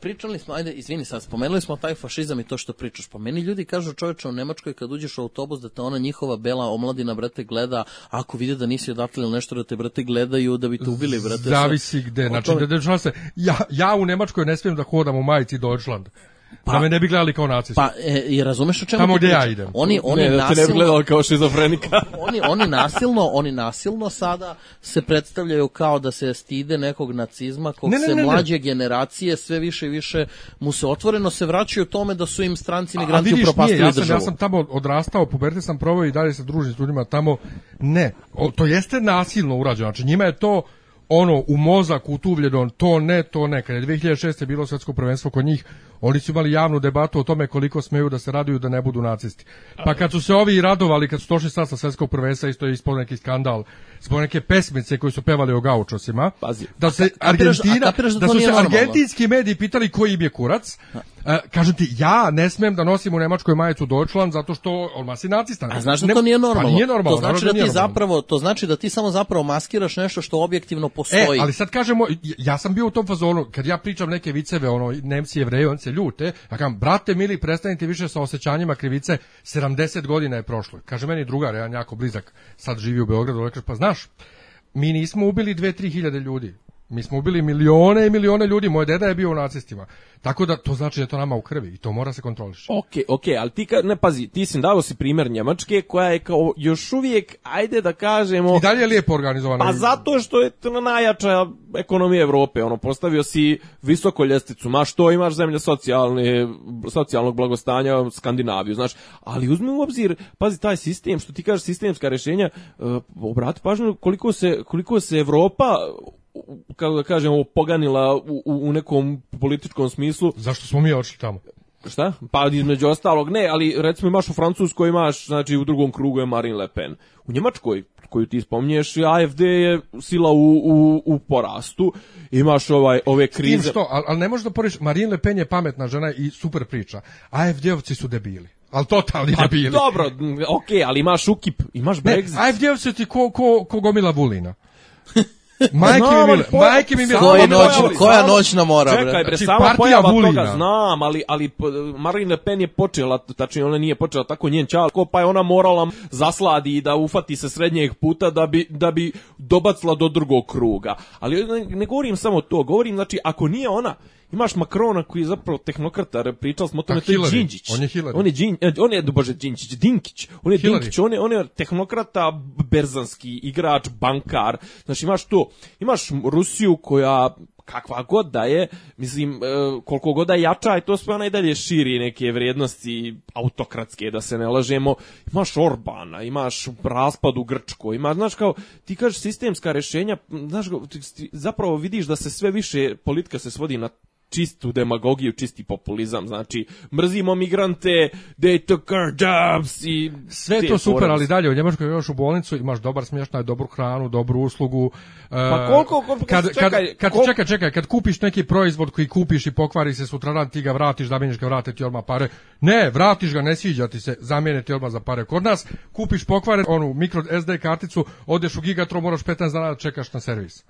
Pričali smo, ajde, izvini sad, spomenuli smo taj fašizam i to što pričaš. Pa meni ljudi kažu čoveče u Nemačkoj kad uđeš u autobus da te ona njihova bela omladina, brate, gleda, ako vide da nisi odatle ili nešto da te, brate, gledaju da bi te ubili, brate. Zavisi gde. Znači, da, da, se, ja, ja u Nemačkoj ne smijem da hodam u majici Deutschland. Da me ne bi gledali kao nacistu. Pa, e, i razumeš o čemu Tamo gde ja idem. Oni, oni ne, da te ne bi nasilno, gledali kao šizofrenika. oni, oni nasilno, oni nasilno sada se predstavljaju kao da se stide nekog nacizma, kog Ne, ne, se ne, ne. mlađe generacije sve više i više mu se otvoreno se vraćaju tome da su im stranci migranti upropastili ja sam, državu. ja sam tamo odrastao, puberte sam proveo i dalje se družim s ljudima tamo. Ne, o, to jeste nasilno urađeno. Znači njima je to ono u mozak utuvljeno, to ne, to ne. Kad je 2006. bilo svetsko prvenstvo kod njih, oni su imali javnu debatu o tome koliko smeju da se raduju da ne budu nacisti. Pa kad su se ovi radovali, kad su došli sad sa svetskog prvenstva, isto je ispod neki skandal, zbog neke pesmice koji su pevali o gaučosima, Pazi. da se a Argentina, kapiraš da da to su se argentinski mediji pitali koji im je kurac. E, kažem ti, ja ne smem da nosim u Nemačkoj majicu Deutschland zato što on si nacista. A znaš da to nije normalno? Pa nije normalno. To znači da nije ti zapravo, to znači da ti samo zapravo maskiraš nešto što objektivno E, postoji. ali sad kažemo, ja sam bio u tom fazonu, kad ja pričam neke viceve, ono, Nemci, Jevreji, oni se ljute, ja kažem, brate mili, prestanite više sa osjećanjima krivice, 70 godina je prošlo. Kaže meni drugar, jedan jako blizak, sad živi u Beogradu, ovaj kaže, pa znaš, mi nismo ubili 2-3 hiljade ljudi. Mi smo ubili milione i milione ljudi, moj deda je bio u nacistima. Tako da to znači da je to nama u krvi i to mora se kontroliši. Ok, ok, ali ti, ka, ne pazi, ti si dao si primjer Njemačke koja je kao još uvijek, ajde da kažemo... I dalje je lijepo organizovano. Pa zato što je to najjača ekonomija Evrope, ono postavio si visoko ljestvicu, ma što imaš zemlje socijalne, socijalnog blagostanja, Skandinaviju, znaš, ali uzmi u obzir, pazi taj sistem, što ti kažeš sistemska rješenja, uh, obrati pažnju koliko se, koliko se Evropa kako da kažemo, poganila u, u, nekom političkom smislu, Zašto smo mi otišli tamo? Šta? Pa između ostalog ne, ali recimo imaš u Francuskoj imaš, znači u drugom krugu je Marine Le Pen. U Njemačkoj, koju ti spominješ, AFD je sila u, u, u porastu. Imaš ovaj ove Tim krize. što, ali, ali ne možeš da poriš, Marine Le Pen je pametna žena i super priča. AFD-ovci su debili. Ali totalni Pa debili. dobro, okej, ali imaš UKIP, imaš Ne, Brexit. AFD-ovci ti ko, ko, ko gomila Vulina. Majke mi po- majke mi samo Koja noć- koja samo- noćna mora, bre? Čekaj, bre, Znači, samo partija pojava Vulina. toga znam, ali, ali Marine Le Pen je počela, tačnije ona nije počela tako njen čalko, pa je ona morala zasladi i da ufati se srednjeg puta da bi, da bi dobacila do drugog kruga. Ali ne, ne govorim samo to, govorim, znači, ako nije ona, Imaš Makrona koji je zapravo tehnokrata, pričali smo o tome, A to je Đinđić. on je Hillary. On je, Đin, e, on je, bože, Đinđić, Dinkić. On je Hillary. Dinkić, on je, on je tehnokrata, berzanski igrač, bankar. Znači imaš to, imaš Rusiju koja kakva god da je, mislim, e, koliko god da je jača, i to sve ona i dalje širi neke vrijednosti autokratske, da se ne lažemo. Imaš Orbana, imaš raspad u Grčkoj, imaš, znaš kao, ti kažeš sistemska rešenja, znaš, zapravo vidiš da se sve više politika se svodi na čistu demagogiju, čisti populizam, znači mrzimo migrante, they took our jobs i Sve to super, ali dalje u Njemačkoj još u bolnicu imaš dobar smještaj, dobru hranu, dobru uslugu. Pa e, koliko- koliko- kad, čekaj, kad, kad, koliko- čekaj, čekaj, kad kupiš neki proizvod koji kupiš i pokvari se sutradan, ti ga vratiš, zamijeniš ga, vrate ti odmah pare. Ne, vratiš ga, ne sviđa ti se, zamijene ti odmah za pare. Kod nas kupiš pokvaren onu mikro SD karticu, odeš u Gigatron, moraš 15 dana da čekaš na servis.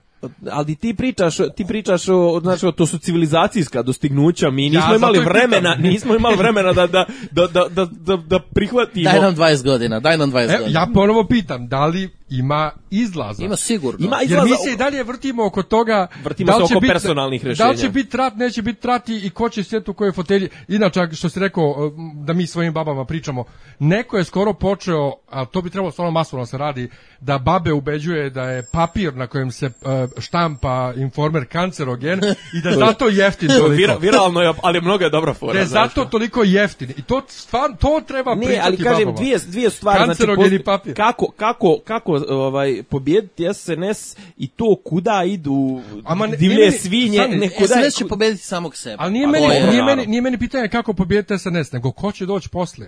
Ali ti pričaš, ti pričaš o, znači, o- to su civilizacijska dostignuća, mi nismo zato imali i pitam. vremena, nismo imali vremena da, da, da, da, da, da, da prihvatimo. Daj nam 20 godina, daj nam 20 E, godina. ja ponovo pitam, da li ima izlaza? Ima sigurno. Ima Jer izlaza, mi se i dalje vrtimo oko toga Vrtimo da li se će oko bit- personalnih Da li rešenja. će biti rat, neće biti rat i, i ko će sjeti u kojoj fotelji. Inače, što si rekao, da mi svojim babama pričamo, neko je skoro počeo, a to bi trebalo stvarno masovno da se radi, da babe ubeđuje da je papir na kojem se uh, štampa informer kancerogen i da zato jeftin toliko. Vira, viralno je, ali mnogo je dobra fora. da je zato toliko jeftin. I to stvarno, to treba Ne, pričati ali kažem babama. dvije dvije stvari znači Kancerogeni post- papir. kako kako kako ovaj pobijediti SNS i to kuda idu Ama ne- divlje meni- svinje Sani, nekuda SNS će pobediti samog sebe. Ali nije A meni, je- nije, meni, nije meni pitanje kako pobijediti SNS, nego ko će doći posle.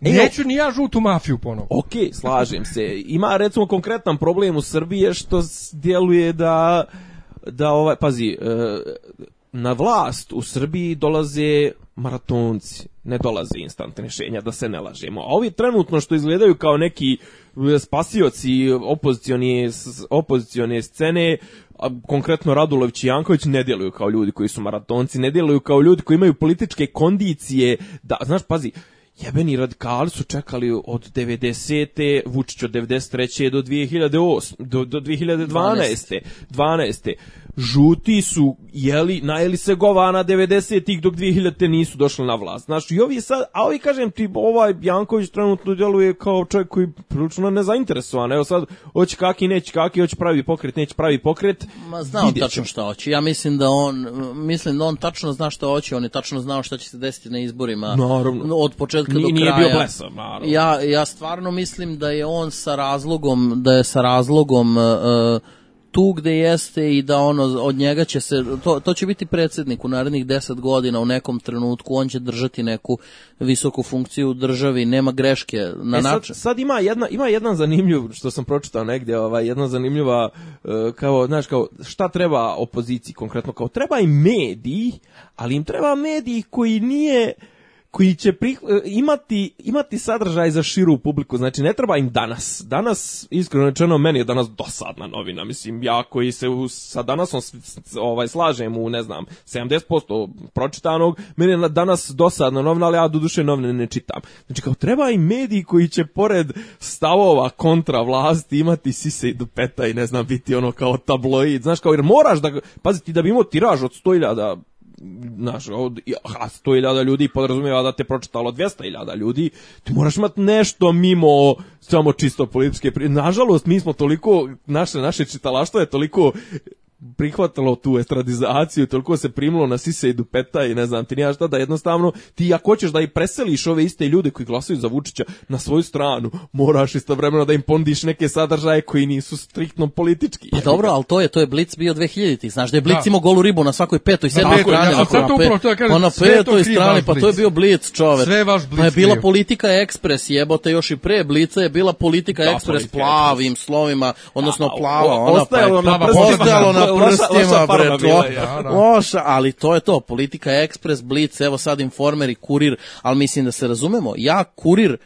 E, Neću ni ja žutu mafiju ponovo. Ok, slažem se. Ima recimo konkretan problem u Srbiji što djeluje da da ovaj pazi e, na vlast u Srbiji dolaze maratonci, ne dolaze instant rješenja, da se ne lažemo. A ovi trenutno što izgledaju kao neki e, spasioci opozicione, opozicione scene, a konkretno Radulović i Janković ne djeluju kao ljudi koji su maratonci, ne djeluju kao ljudi koji imaju političke kondicije, da, znaš, pazi, Jebeni radikali su čekali od 90. Vučić od 93. do 2008. do, do 2012. 12. Žuti su jeli, najeli se govana 90-ih dok 2000. nisu došli na vlast. Znaš, i ovi sad, a ovi kažem ti, ovaj Janković trenutno djeluje kao čovjek koji prilično nezainteresovan. Evo sad, hoće kaki, neće kaki, hoće pravi pokret, neće pravi pokret. Ma zna on Vidjet tačno šta hoće. Ja mislim da on mislim da on tačno zna šta hoće, on je tačno znao šta će se desiti na izborima. Naravno. Od početka Nije- do nije kraja. bio blesav, naravno. Ja ja stvarno mislim da je on sa razlogom da je sa razlogom uh, tu gde jeste i da ono od njega će se to, to će biti predsjednik u narednih 10 godina u nekom trenutku on će držati neku visoku funkciju u državi nema greške na E, sad, način. sad ima jedna ima jedan zanimljiv što sam pročitao negdje, ovaj jedna zanimljiva e, kao znaš kao šta treba opoziciji konkretno? Kao treba im mediji, ali im treba mediji koji nije koji će prih- e, imati, imati sadržaj za širu publiku, znači ne treba im danas. Danas, iskreno rečeno, meni je danas dosadna novina, mislim, ja koji se u, sa danasom ovaj, slažem u, ne znam, 70% pročitanog, meni je na- danas dosadna novina, ali ja do duše novine ne čitam. Znači, kao treba im mediji koji će pored stavova kontra vlasti imati sise i dupeta i ne znam, biti ono kao tabloid, znaš, kao jer moraš da, paziti, da bi imao tiraž od 100.000 znaš, od, a 100.000 ljudi podrazumijeva da te pročitalo 200.000 ljudi, ti moraš imati nešto mimo samo čisto političke pri... Nažalost, mi smo toliko, naše, naše čitalaštvo je toliko prihvatilo tu estradizaciju, toliko se primilo na sise i dupeta i ne znam ti nija šta, da jednostavno ti ako hoćeš da i preseliš ove iste ljude koji glasaju za Vučića na svoju stranu, moraš istovremeno da im pondiš neke sadržaje koji nisu striktno politički. Pa dobro, ali to je to je Blitz bio 2000-ih. Znaš da je Blitz Da. imao golu ribu na svakoj petoj, sedmoj strani. ja na to pe- upravo to da kažem, pa na petoj strani, pa to je bio Blitz, čoveč. Sve vaš Blitz Pa je bila kriv. politika ekspres, jebote, još i pre Blica je bila politika Da, ekspres plavim slovima, odnosno plava, ona pa ostajalo je- na plava prstima. Loša- bre, bila, to, ja. loša, ali to je to, politika ekspres, Blic, evo sad informer i kurir, ali mislim da se razumemo, ja kurir,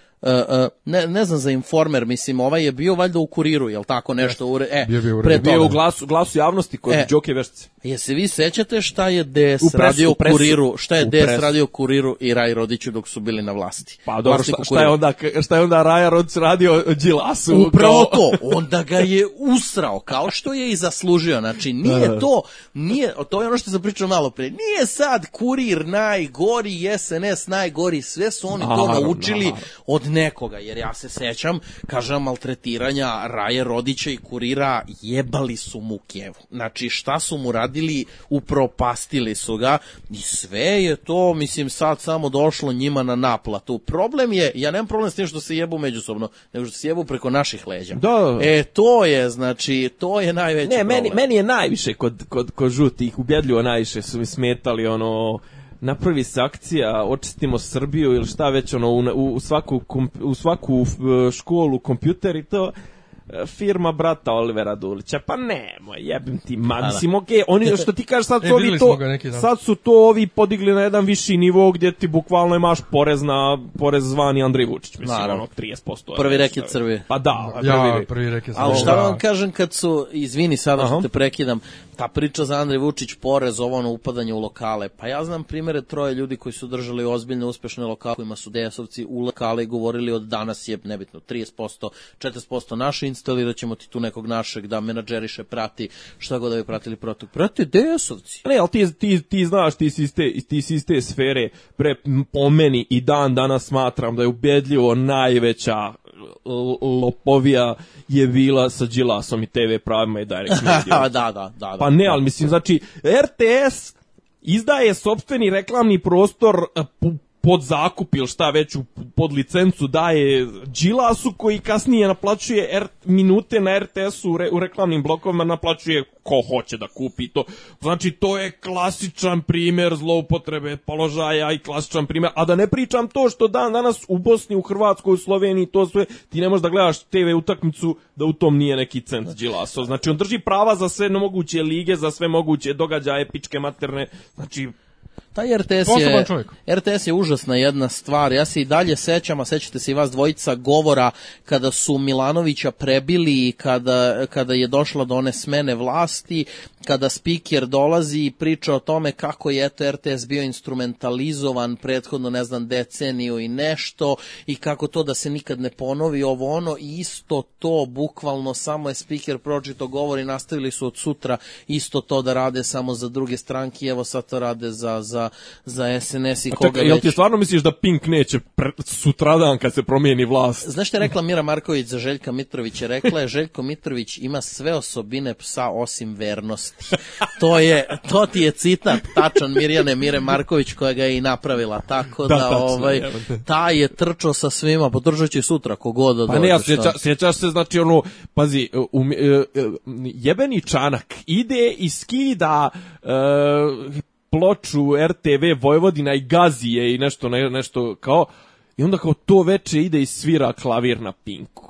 ne, ne znam za informer, mislim, ovaj je bio valjda u kuriru, jel tako nešto? U, re- e, Bio bi u pre. Bio u glasu, glasu javnosti kod E. Đoke Vešce. Je se vi sećate šta je DS U presu, radio u presu. kuriru, šta je U DS radio kuriru i Raj Rodiću dok su bili na vlasti? Pa dobro, šta, šta je onda, šta je onda Raja Rodić radio Đilasu? Upravo to, onda ga je usrao, kao što je i zaslužio. Znači, nije to, nije, to je ono što sam pričao malo pre, nije sad kurir najgori, SNS najgori, sve su oni to naučili od nekoga, jer ja se sećam, kažem, maltretiranja Raje Rodića i kurira, jebali su mu kevu. Znači, šta su mu radili, upropastili su ga i sve je to, mislim, sad samo došlo njima na naplatu. Problem je, ja nemam problem s tim što se jebu međusobno, nego što se jebu preko naših leđa. Da. E, to je, znači, to je najveći Ne, problem. meni, meni je najviše kod, kod, kod žutih, ubjedljivo najviše su mi smetali ono napravi se akcija, očistimo Srbiju ili šta već ono u, u, svaku, u svaku uh, školu kompjuter i to e, firma brata Olivera Dulića. Pa nemoj, jebim ti, ma, mislim, okej, oni, što ti kažeš, sad E, ovi to, sad su to ovi podigli na jedan viši nivo gdje ti bukvalno imaš porez na, porez zvani Andrej Vučić, mislim, Naravno. ono, 30%. Prvi je reket nešto. Srbije. Pa da, prvi Ja, reket. prvi reke sam. Ali šta da Da. vam kažem kad su, izvini sada što te prekidam, ta priča za Andrej Vučić, porez, ovo ono upadanje u lokale. Pa ja znam primere troje ljudi koji su držali ozbiljne, uspešne lokale, kojima su DS-ovci u lokale i govorili od danas je, nebitno, 30%, 40% naše, instalirat ćemo ti tu nekog našeg da menadžeriše, prati, šta god da bi pratili protok. Prate DS-ovci. Ne, ali ti, ti, ti znaš, ti si, iz te, ti si iz te sfere, pre, po meni i dan danas smatram da je ubedljivo najveća lopovija je bila sa Đilasom i TV pravima i Direct da, Media. da, da, da, da. Pa ne, ali mislim, znači, RTS izdaje sopstveni reklamni prostor e, pod zakup ili šta već u- pod licencu daje Đilasu koji kasnije naplaćuje R, minute na RTS-u u, re, u reklamnim blokovima naplaćuje ko hoće da kupi to. Znači to je klasičan primjer zloupotrebe položaja i klasičan primjer, a da ne pričam to što dan danas u Bosni, u Hrvatskoj, u Sloveniji, to sve, ti ne možeš da gledaš TV utakmicu da u tom nije neki cent Đilasov. Znači on drži prava za sve moguće lige, za sve moguće događaje, pičke materne, znači Taj RTS je. RTS je užasna jedna stvar. Ja se i dalje sećam, a sećate se i vas dvojica govora kada su Milanovića prebili i kada, kada je došla do one smene vlasti, kada speaker dolazi i priča o tome kako je eto RTS bio instrumentalizovan prethodno ne znam deceniju i nešto i kako to da se nikad ne ponovi ovo ono isto to bukvalno samo je speaker pročito govor i nastavili su od sutra isto to da rade samo za druge stranke evo sad to rade za, za, za SNS i A koga čekaj, jel ti stvarno misliš da Pink neće pre, sutradan kad se promijeni vlast? Znaš šta je rekla Mira Marković za Željka Mitrovića? Rekla je Željko Mitrović ima sve osobine psa osim vernosti. To je to ti je citat tačan Mirjane Mire Marković koja ga je i napravila. Tako da, Da, tačno, ovaj taj je trčao sa svima, i sutra kogod da Pa ne, ja sjeća, sjećaš se, znači ono, pazi, um, e, e, jebeni čanak ide i skida e, ploču RTV Vojvodina i Gazije i nešto, ne, nešto kao, i onda kao to veče ide i svira klavir na Pinku.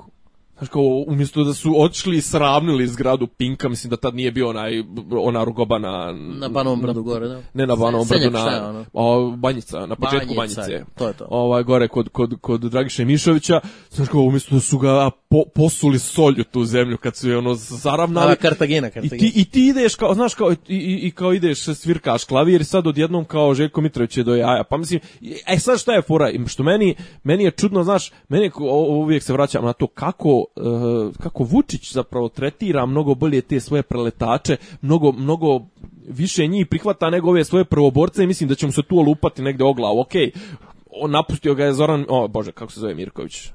Znaš kao, umjesto da su otišli i sravnili zgradu Pinka, mislim da tad nije bio onaj, ona rugoba na... na Banovom brdu gore, da. Ne na Banovom brdu, Senjak, šta je na ono? o, Banjica, na početku Banjica, Banjice. to je to. Ovaj gore kod kod kod Dragiše Mišovića, znaš kako umjesto da su ga po, posuli solju tu zemlju kad su je ono zaravnali. A, Kartagina, I Kartagina. ti, I ti ideš kao, znaš, kao, i, i, i kao ideš, svirkaš klavir i sad odjednom kao Željko Mitrović je do jaja. Pa mislim, e sad šta je fora, što meni, meni je čudno, znaš, meni je, uvijek se vraćam na to kako, kako Vučić zapravo tretira mnogo bolje te svoje preletače, mnogo, mnogo više njih prihvata nego ove svoje prvoborce i mislim da će mu se tu olupati negde o glavu. Okej, on napustio ga je Zoran, o bože, kako se zove Mirković?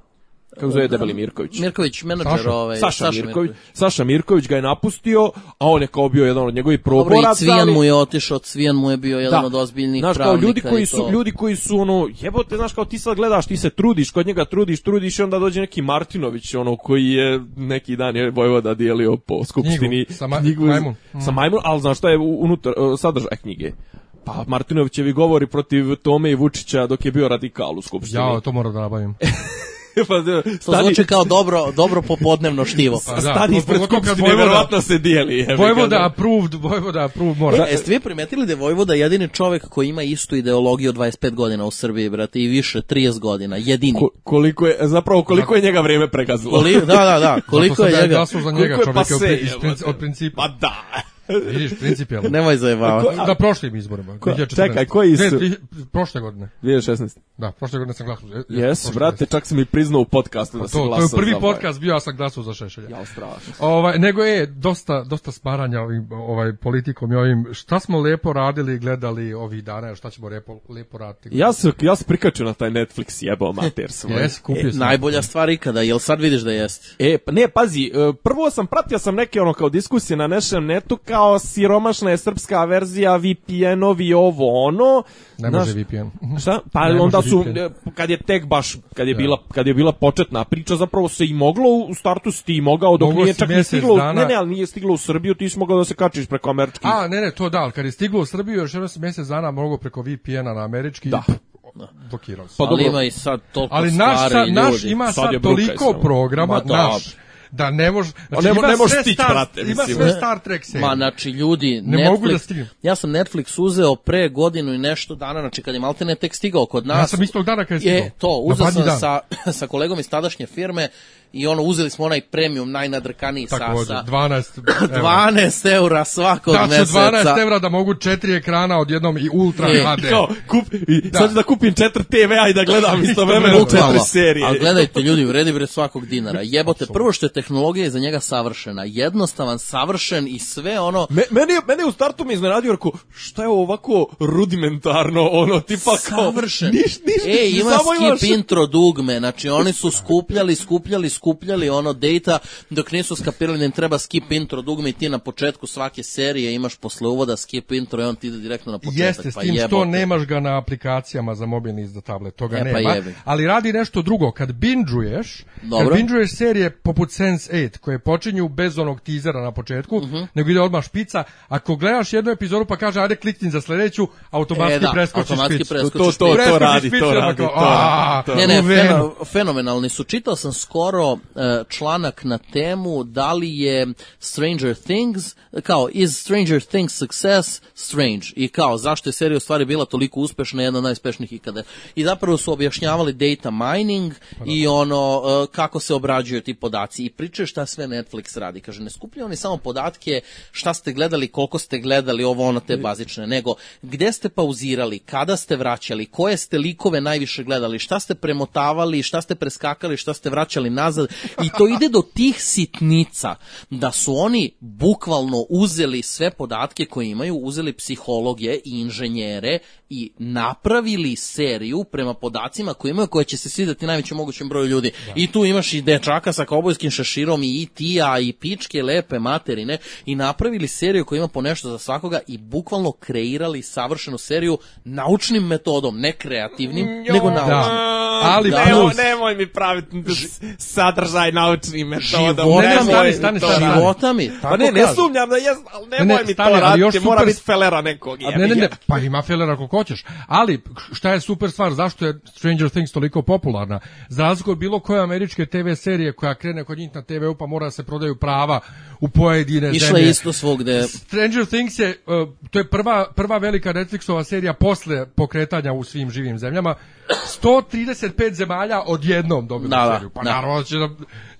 Kako zove debeli Mirković? Mirković, menadžer Saša. ovaj, Saša, Mirković, Saša Mirković ga je napustio, a on je kao bio jedan od njegovih Dobro, i. Cvijan ali- mu je otišao, Cvijan mu je bio jedan od ozbiljnih znaš, kao ljudi koji su ljudi koji su ono jebote znaš kao ti sad gledaš ti se trudiš kod njega trudiš trudiš i onda dođe neki Martinović ono koji je neki dan je Vojvoda dijelio po skupštini Knjigu sa ma- majmun. sa majmun al znaš šta je unutar uh, sadržaj knjige pa Martinovićevi govori protiv Tome i Vučića dok je bio radikal u skupštini Ja, to moram da nabavim. pa, da, To stani- zvuči kao dobro, dobro popodnevno štivo. Pa da, stani ispred skupštine, verovatno se dijeli. Vojvoda da. approved, Vojvoda approved, mora. E, jeste vi primetili da je Vojvoda jedini čovek koji ima istu ideologiju od 25 godina u Srbiji, brate, i više, 30 godina, jedini. Ko- koliko je, zapravo koliko je njega vrijeme pregazilo. Koli, da, da, da, koliko Zato sam je ja njega. glasao za njega, Koliko je čovjek je princi- od principa. Pa da. Vidiš, principijalno. Nemoj zajebavati. Na prošlim izborima. Ko- 2014. čekaj, koji su- Ne, tri- prošle godine. 2016. Da, prošle godine sam glasao. Jes, brate, čak si mi priznao u podcastu da si To, to glasao je prvi za ovaj. podcast bio, ja sam glasao za Šešelja. Jao, strašno. Ovaj, nego je dosta, dosta sparanja ovim, ovaj, politikom i ovim, šta smo lepo radili i gledali ovih dana, šta ćemo lepo, lepo raditi. Ja se, ja se prikačio na taj Netflix jebao mater svoj. Jes, kupio E, sam. najbolja stvar ikada, jel sad vidiš da jeste? E, pa ne, pazi, e, prvo sam pratio sam neke ono kao diskusije na našem netu kao siromašna je srpska verzija VPN-ovi ovo ono. Ne Znaš, može VPN. Šta? Pa Ne onda su VPN. kad je tek baš kad je bila kad je bila početna priča zapravo se i moglo u startu si ti mogao dok Moglo nije čak ni stiglo dana. ne ne ali nije stiglo u Srbiju ti si mogao da se kačiš preko američkih A, ne, ne, to da, ali kad je stiglo u Srbiju, još jedno mjesec dana mogu preko VPN-a na američki, Da. blokirao se. Pa Ali dobro. ima i sad toliko Ali naš, naš ljudi. ima Sad sad, toliko programa, Ma da. naš, da ne može... Znači, ne ima ne možeš sve stić, Star- brate, Ima mislim. sve Star Trek serije. Ma, znači, ljudi, Ne Netflix, mogu da stignem. ja sam Netflix uzeo pre godinu i nešto dana, znači kad je Maltene tek stigao kod nas. Ja sam istog dana kad je Je, stigao. to, Na uzeo sam dan. sa, sa kolegom iz tadašnje firme i ono, uzeli smo onaj premium, najnadrkaniji sa, Tako, sa 12 evra. 12 eura svakog Da meseca. 12 evra da mogu četiri ekrana odjednom i ultra E, HD. Kao, kup, i sad ću da kupim 4 TV-a i da gledam istovremeno Bukvalno. četiri serije. Ali gledajte ljudi, vredi bre svakog dinara. Jebote, prvo što je tehnologija iza njega savršena, jednostavan, savršen i sve ono Me, meni, je- meni je u startu mi iznenadio, rekao, šta je ovako rudimentarno, ono, tipa kao... savršen. Niš, niš, e, ima samo imaš- skip intro dugme, znači oni su skupljali, skupljali, skupljali ono data dok nisu skapirali da im treba skip intro dugme i ti na početku svake serije imaš posle uvoda skip intro i on ti ide direktno na početak. Jeste, s pa tim što jebote. nemaš ga na aplikacijama za mobilni i za tablet, toga E, pa nema. jebi. ali radi nešto drugo, kad binđuješ, Dobro. kad binđuješ serije poput Sense8, koje počinju bez onog tizera na početku, Mhm. nego ide odmah špica, ako gledaš jednu epizodu pa kaže ajde klikni za sledeću, automatski E, da, preskočiš automatski špicu. preskočiš To, to, to, Preskočiš radi, špicu, to radi, to radi. to Ne, ne, fenomenalni su. Čitao sam skoro e, članak na temu da li je Stranger Things, kao is Stranger Things success? Strange. I kao zašto je serija u stvari bila toliko uspešna, jedna od najuspešnijih ikada. I zapravo su objašnjavali data mining i ono e, kako se obrađuju ti podaci. I pričaju šta sve Netflix radi. Kaže, ne skupljaju oni samo podatke šta ste gledali, koliko ste gledali, ovo ono te bazične, nego gde ste pauzirali, kada ste vraćali, koje ste likove najviše gledali, šta ste premotavali, šta ste preskakali, šta ste vraćali nazad i to ide do tih sitnica da su oni bukvalno uzeli sve podatke koje imaju, uzeli psihologe i inženjere i napravili seriju prema podacima koje imaju koje će se svideti najvećem mogućem broju ljudi. I tu imaš i dečaka sa kaubojskim šeširom i IT-a i pičke lepe materine i napravili seriju koja ima po nešto za svakoga i bukvalno kreirali savršenu seriju naučnim metodom, ne kreativnim, nego naučnim. Da. Ali Da. Nemoj, nemoj mi praviti sadržaj naučni metoda. Života Ne, ne, mi, stani, stani, to stani. života mi, tako Pa ne, ne kažu. sumnjam da jes, ali nemoj Ne, ne, mi stani, to raditi, mora super- biti felera nekog. Ne, ne, ne, pa ima felera hoćeš. Ali, šta je super stvar, zašto je Stranger Things toliko popularna? Za razliku od bilo koje američke TV serije koja krene kod njih na TV-u pa mora da se prodaju prava u pojedine Išla zemlje. je isto svogde. Stranger Things je, uh, to je prva, prva velika Netflixova serija posle pokretanja u svim živim zemljama. 135 zemalja odjednom dobili Da, da, seriju. Pa da. naravno će da,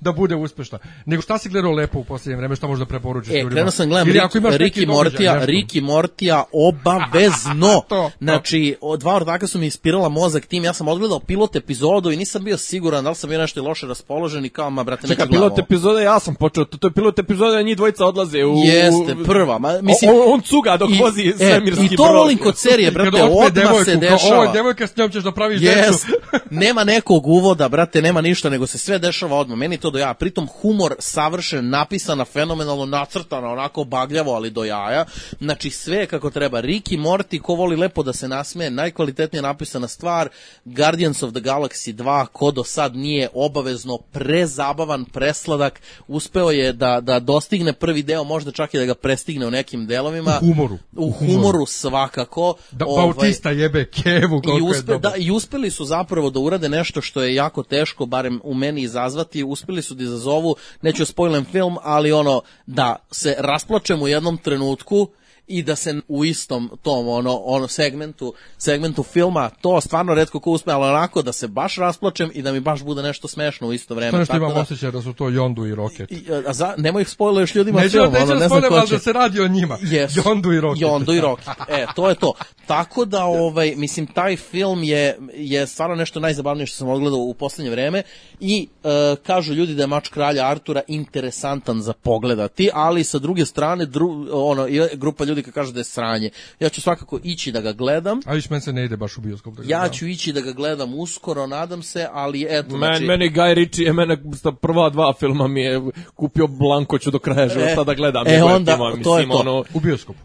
da bude uspešna. Nego šta si gledao lepo u posljednje vreme, šta možda preporučiš E, ljudima? krenuo sam gledam Ili Rick, ako imaš neki Rick i događaj, Mortija, nešto. Rick i Mortija obavezno. To, to. Znači, o, dva ortaka su mi ispirala mozak tim, ja sam odgledao pilot epizodu i nisam bio siguran da li sam bio nešto loše raspoložen i kao, ma brate, Čekaj, neću pilot ovo. epizode, ja sam počeo, to, to je pilot epizode, njih dvojica odlaze u... Jeste, prva, ma, mislim... on, on cuga dok i- vozi e, svemirski I to brod. volim kod serije, brate, odmah se dešava. ovo je devojka, s njom ćeš da praviš Yes. decu. nema nekog uvoda, brate, nema ništa, nego se sve dešava odmah. Meni to do jaja. Pritom humor savršen, napisana, fenomenalno nacrtana, onako bagljavo, ali do jaja. Znači sve je kako treba. Rick i Morty, ko voli lepo da se nasmeje, najkvalitetnije napisana stvar. Guardians of the Galaxy 2, ko do sad nije obavezno prezabavan, presladak, uspeo je da, da dostigne prvi deo, možda čak i da ga prestigne u nekim delovima. U humoru. U humoru svakako. Da, Ovaj, Bautista jebe Kevu, i, koliko je uspe, dobar. da, I uspeli su zapravo da urade nešto što je jako teško, barem u meni izazvati, uspeli su da izazovu, neću spojlem film, ali ono, da se rasplačem u jednom trenutku i da se u istom tom ono ono segmentu segmentu filma to stvarno retko ko uspe ali onako da se baš rasplačem i da mi baš bude nešto smešno u isto vreme To nešto imam da- osjećaj da su to Yondu i Rocket. i, a za, nemoj ih spojluješ ljudima Neću, film, neću ono, ne znam ko ali će. da se radi o njima. Yes. Yondu i Rocket. Yondu i Rocket. E, to je to. Tako da, ovaj, mislim, taj film je, je stvarno nešto najzabavnije što sam odgledao u poslednje vreme i e, kažu ljudi da je Mač kralja Artura interesantan za pogledati, ali sa druge strane, dru, ono, grupa ljudi koji kaže da je sranje. Ja ću svakako ići da ga gledam. A viš, meni se ne ide baš u bioskop. Da ga Ja gledam. ću ići da ga gledam uskoro, nadam se, ali eto, Men, znači... meni Guy Ritchie, mene sa prva dva filma mi je kupio Blanko, ću do kraja života da gledam. e, onda, to je to. Ono, U bioskopu.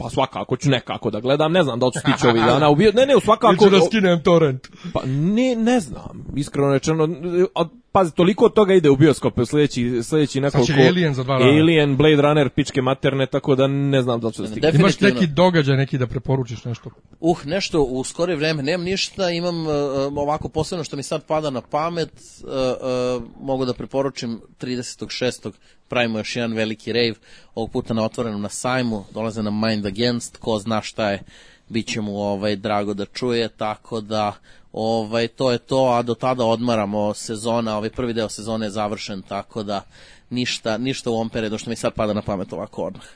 Pa svakako ću nekako da gledam, ne znam da li ću stići ovih dana. U bio, ne, ne, u svakako... Ili ću da skinem torrent. Pa ne, ne znam, iskreno rečeno, a pazi, toliko toga ide u bioskope u sledeći, sledeći nekoliko... Alien za dva dana. Alien, Blade Runner, pičke materne, tako da ne znam da li ću da stignem. Definitivno. Imaš neki događaj, neki da preporučiš nešto? Uh, nešto u skorije vreme, nemam ništa, imam uh, ovako posebno što mi sad pada na pamet, uh, uh, mogu da preporučim 36. pravimo još jedan veliki rave, ovog puta na otvorenom na sajmu, dolaze na Mind Against, ko zna šta je, bit će mu ovaj, drago da čuje, tako da ovaj, to je to, a do tada odmaramo sezona, ovaj prvi deo sezone je završen, tako da ništa, ništa u ovom periodu što mi sad pada na pamet ovako odmah.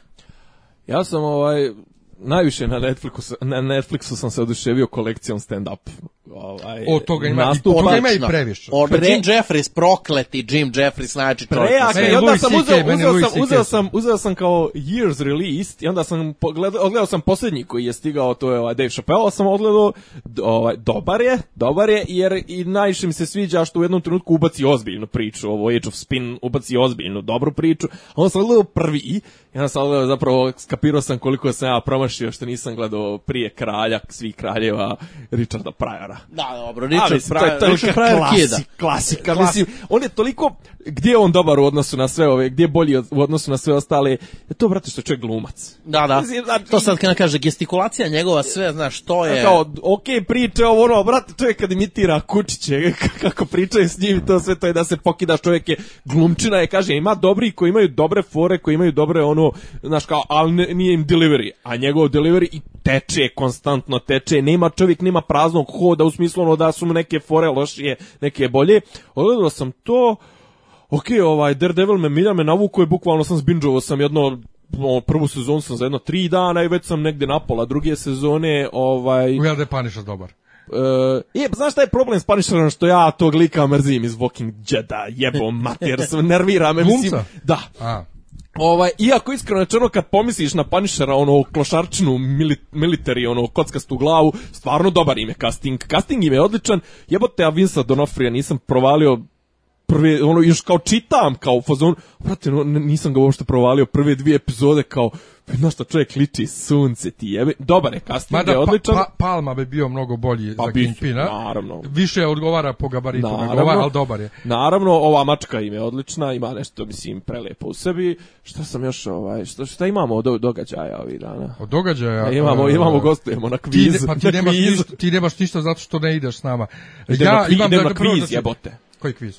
Ja sam ovaj najviše na Netflixu, na Netflixu sam se oduševio kolekcijom stand up. Ovaj O, toga ima, i, toga ima i previše. Pre- Jim Jeffries, prokleti Jim Jeffries, najjači čovjek. Meni i onda sam uzeo, uzeo, Louis sam, uzeo, sam, uzeo sam kao years released i onda sam pogledao, odgledao sam posljednji koji je stigao, to je ovaj Dave Chappelle, sam odgledao, ovaj, dobar je, dobar je, jer i najviše mi se sviđa što u jednom trenutku ubaci ozbiljnu priču, ovo Age of Spin ubaci ozbiljnu, dobru priču, a onda sam odgledao prvi i onda sam odgledao, zapravo skapirao sam koliko sam ja promašio što nisam gledao prije kralja, svih kraljeva, Richarda Pryora. Da, dobro, Ali, Richard to je- to Pryor, je Richard Pryor klasik- kida. Klasika, Klasik. mislim, on je toliko, gdje je on dobar u odnosu na sve ove, gdje je bolji u odnosu na sve ostale, je to, brate, što je čovjek glumac. Da, da. Mislim, znači- To sad kada kaže gestikulacija njegova, sve, znaš, to je... Kao, ok, priče ovo, ono, brate, čovjek kad imitira kučiće, kako pričaju s njim, to sve to je da se pokidaš, čovjek je glumčina je, kaže, ima dobri koji imaju dobre fore, koji imaju dobre, ono, znaš, kao, ali nije im delivery, a njegov delivery i teče, konstantno teče, nema čovjek, nema praznog hoda, u smislu, ono, da su mu neke fore lošije, neke bolje. Odgledao sam to, ok, ovaj, Daredevil me milja me navuko je, bukvalno sam zbinđovao sam jedno, prvu sezonu sam za jedno tri dana i već sam negde napola druge sezone, ovaj... Uvijel da Punisher dobar. Uh, je, znaš šta je problem s Punisherom što ja tog lika mrzim iz Walking Deada, jebo mater, nervira me, mislim, da. A, Ovaj, iako iskreno rečeno kad pomisliš na Punishera, ono klošarčinu mili, military, ono kockastu glavu, stvarno dobar im je casting. Casting im je odličan. Jebote, a Vinsa Donofrija nisam provalio prve, ono, još kao čitam, kao u fazonu, brate, no, nisam ga uopšte provalio prve dvije epizode, kao, znaš šta čovjek liči, sunce ti jebe. Dobar je, casting mada je pa, odličan. pa, Palma bi bio mnogo bolji Pa za Kingpina. naravno. Više odgovara po gabaritu nego Naravno. ovaj, ali dobar je. Naravno, ova mačka im je odlična, ima nešto, mislim, prelepo u sebi. Šta sam još, ovaj, šta, šta imamo od događaja ovih dana? Od događaja... A imamo, e, imamo gostujemo na Ti, kvizu. ne, pa ti nemaš, ništa, ti nemaš ništa zato što ne ideš s nama. Idem na kvi- idem da- na kviz, da jebote. Koji kviz?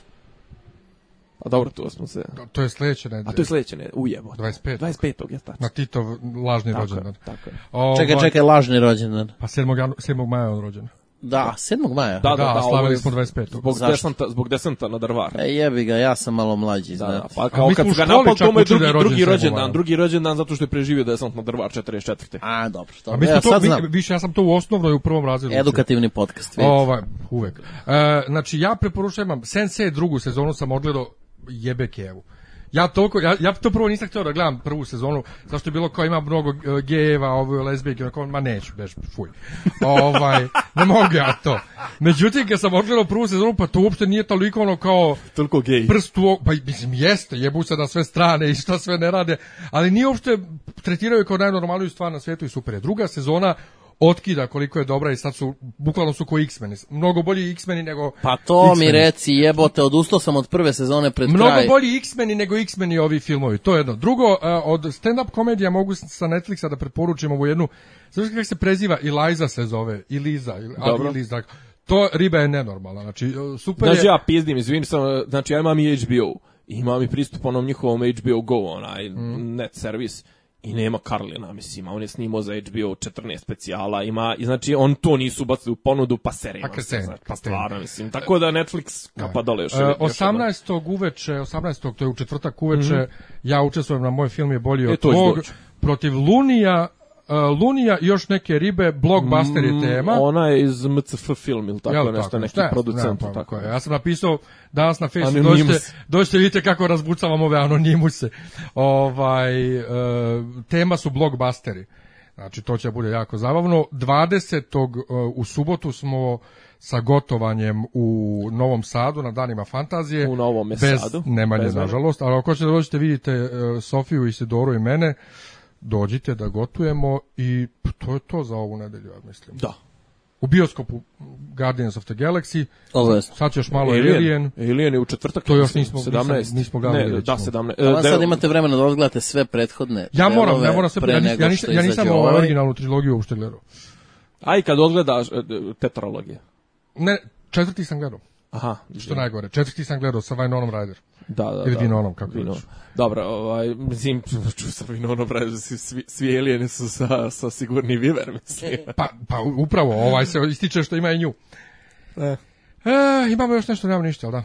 A dobro, tu smo se... To je sledeće nedelje. A to je sledeće, ne, ujebo. 25. 25. je tačno. Na Titov lažni Tako je, rođendan. tako je. Ovaj, Čekaj, čekaj, lažni rođendan. Pa 7. janu- 7. maja je on rođen. Da, 7. maja. Da, da, Da, da, slavili je smo 25. Zbog Zašto? desanta, zbog desanta na drvar. E, jebi ga, ja sam malo mlađi, Da, da, pa kao kad ga čak to mu je učili da drugi, je rođen drugi 7. rođendan, drugi rođendan zato što je preživio desant na drvar 44. A, dobro, A dobro. mi smo Ja to, sad mi, znam. više, ja sam to u osnovnoj u prvom razredu. Edukativni podcast, vidite. Ovaj, uvek. E, znači, ja preporučujem, Sense drugu sezonu sam odgledao jebe Kevu. Ja toliko, ja, ja to prvo nisam htio da gledam prvu sezonu, zašto je bilo kao ima mnogo e, gejeva, ovo lezbijke, onako, ma neću, beš, fuj. ovaj, ne mogu ja to. Međutim, kad sam odgledao prvu sezonu, pa to uopšte nije toliko ono kao Toliko gej. prst u, o- pa mislim jeste, jebu se na sve strane i šta sve ne rade, ali nije uopšte tretiraju kao najnormalniju stvar na svijetu i super je. Druga sezona otkida koliko je dobra i sad su, bukvalno su ko X-meni. Mnogo bolji X-meni nego Pa to mi reci, jebote, odustao sam od prve sezone pred Mnogo kraj. bolji X-meni nego X-meni ovi filmovi. To je jedno. Drugo, uh, od stand-up komedija mogu sa Netflixa da preporučim ovu jednu. Znaš kako se preziva? Eliza se zove. Iliza. Ili, a, Dobro. Iliza. To riba je nenormalna. Znači, uh, super Znači je. ja pizdim, izvini sam, znači ja imam i HBO. Imam i pristup onom njihovom HBO Go, onaj Mm. net servis. I nema Karlina, mislim, a on je snimao za HBO 14 specijala, ima, i znači on to nisu bacili u ponudu, pa serima Pa se, znači, pa stvarno, mislim, tako da Netflix kapa dole još. E, još jednom. 18. uveče, 18. to je u četvrtak uveče, ja učestvujem na moj film je bolji od E, to će tvog. Protiv Lunija, e, Lunija i još neke ribe, blockbuster je tema. Mm, Ona je iz MCF film ili tako Jel nešto, neki ja znam, producent. pojma tako. Ja sam napisao danas na Facebooku, dođite, dođite vidite kako razbucavam ove anonimuse. Ovaj, e, tema su blockbusteri. Znači, to će da bude jako zabavno. 20. e, u subotu smo sa gotovanjem u Novom Sadu na danima fantazije. U Novom Sadu, Nemanje, bez mene. nažalost. Ali ako ćete da dođete, vidite Sofiju, Isidoru i mene, dođite da gotujemo i to je to za ovu nedelju, ja mislim. Da. u bioskopu Guardians of the Galaxy, Obavezno. sad će još malo Alien. Alien, Alien je u četvrtak. To još nismo- 17. nisam- nismo gledali, Ne, da, smo. 17. A E, sad devet- imate vremena da odgledate sve prethodne Ja moram, ja moram sve, pre ja, nis, nego ja, što nisam, ja nisam izađe ovaj originalnu trilogiju uopšte gledao. A i kad odgledaš e, d- tetralogije. Ne, četvrti sam gledao, Aha. što najgore. Četvrti sam gledao sa Vajnonom Rider. Da, da, Ili da. Vinonom, kako već. Dobro, ovaj, mislim, ču sa Vinonom, svi, svi alieni su sa, sa sigurni viver, mislim. Pa, pa upravo, ovaj se ističe što ima i nju. E. E, imamo još nešto, nemamo ništa, jel da?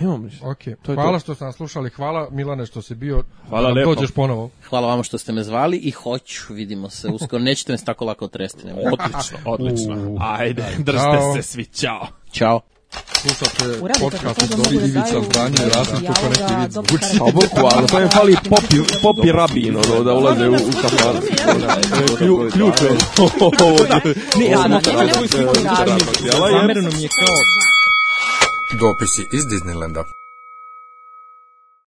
Imam ništa. Ok, To je hvala to. što ste nas slušali, hvala Milane što si bio, Hvala da nam lepo. dođeš ponovo. Hvala vama što ste me zvali i hoću, vidimo se uskoro. Nećete me tako lako otresti. Odlično, odlično. Ajde, držite se svi, čao. Ćao. Slušate podcast kako od da Ivica Zdanje i Rasim Tuko neki vid dok zvuči. A boku, ali to je fali popi, popi rabin, ono, da ulaze u, u kafan. Klju, ključ je. Ne, ja sam. Jela je- Zamereno mi je kao Дописи из Диснеленда.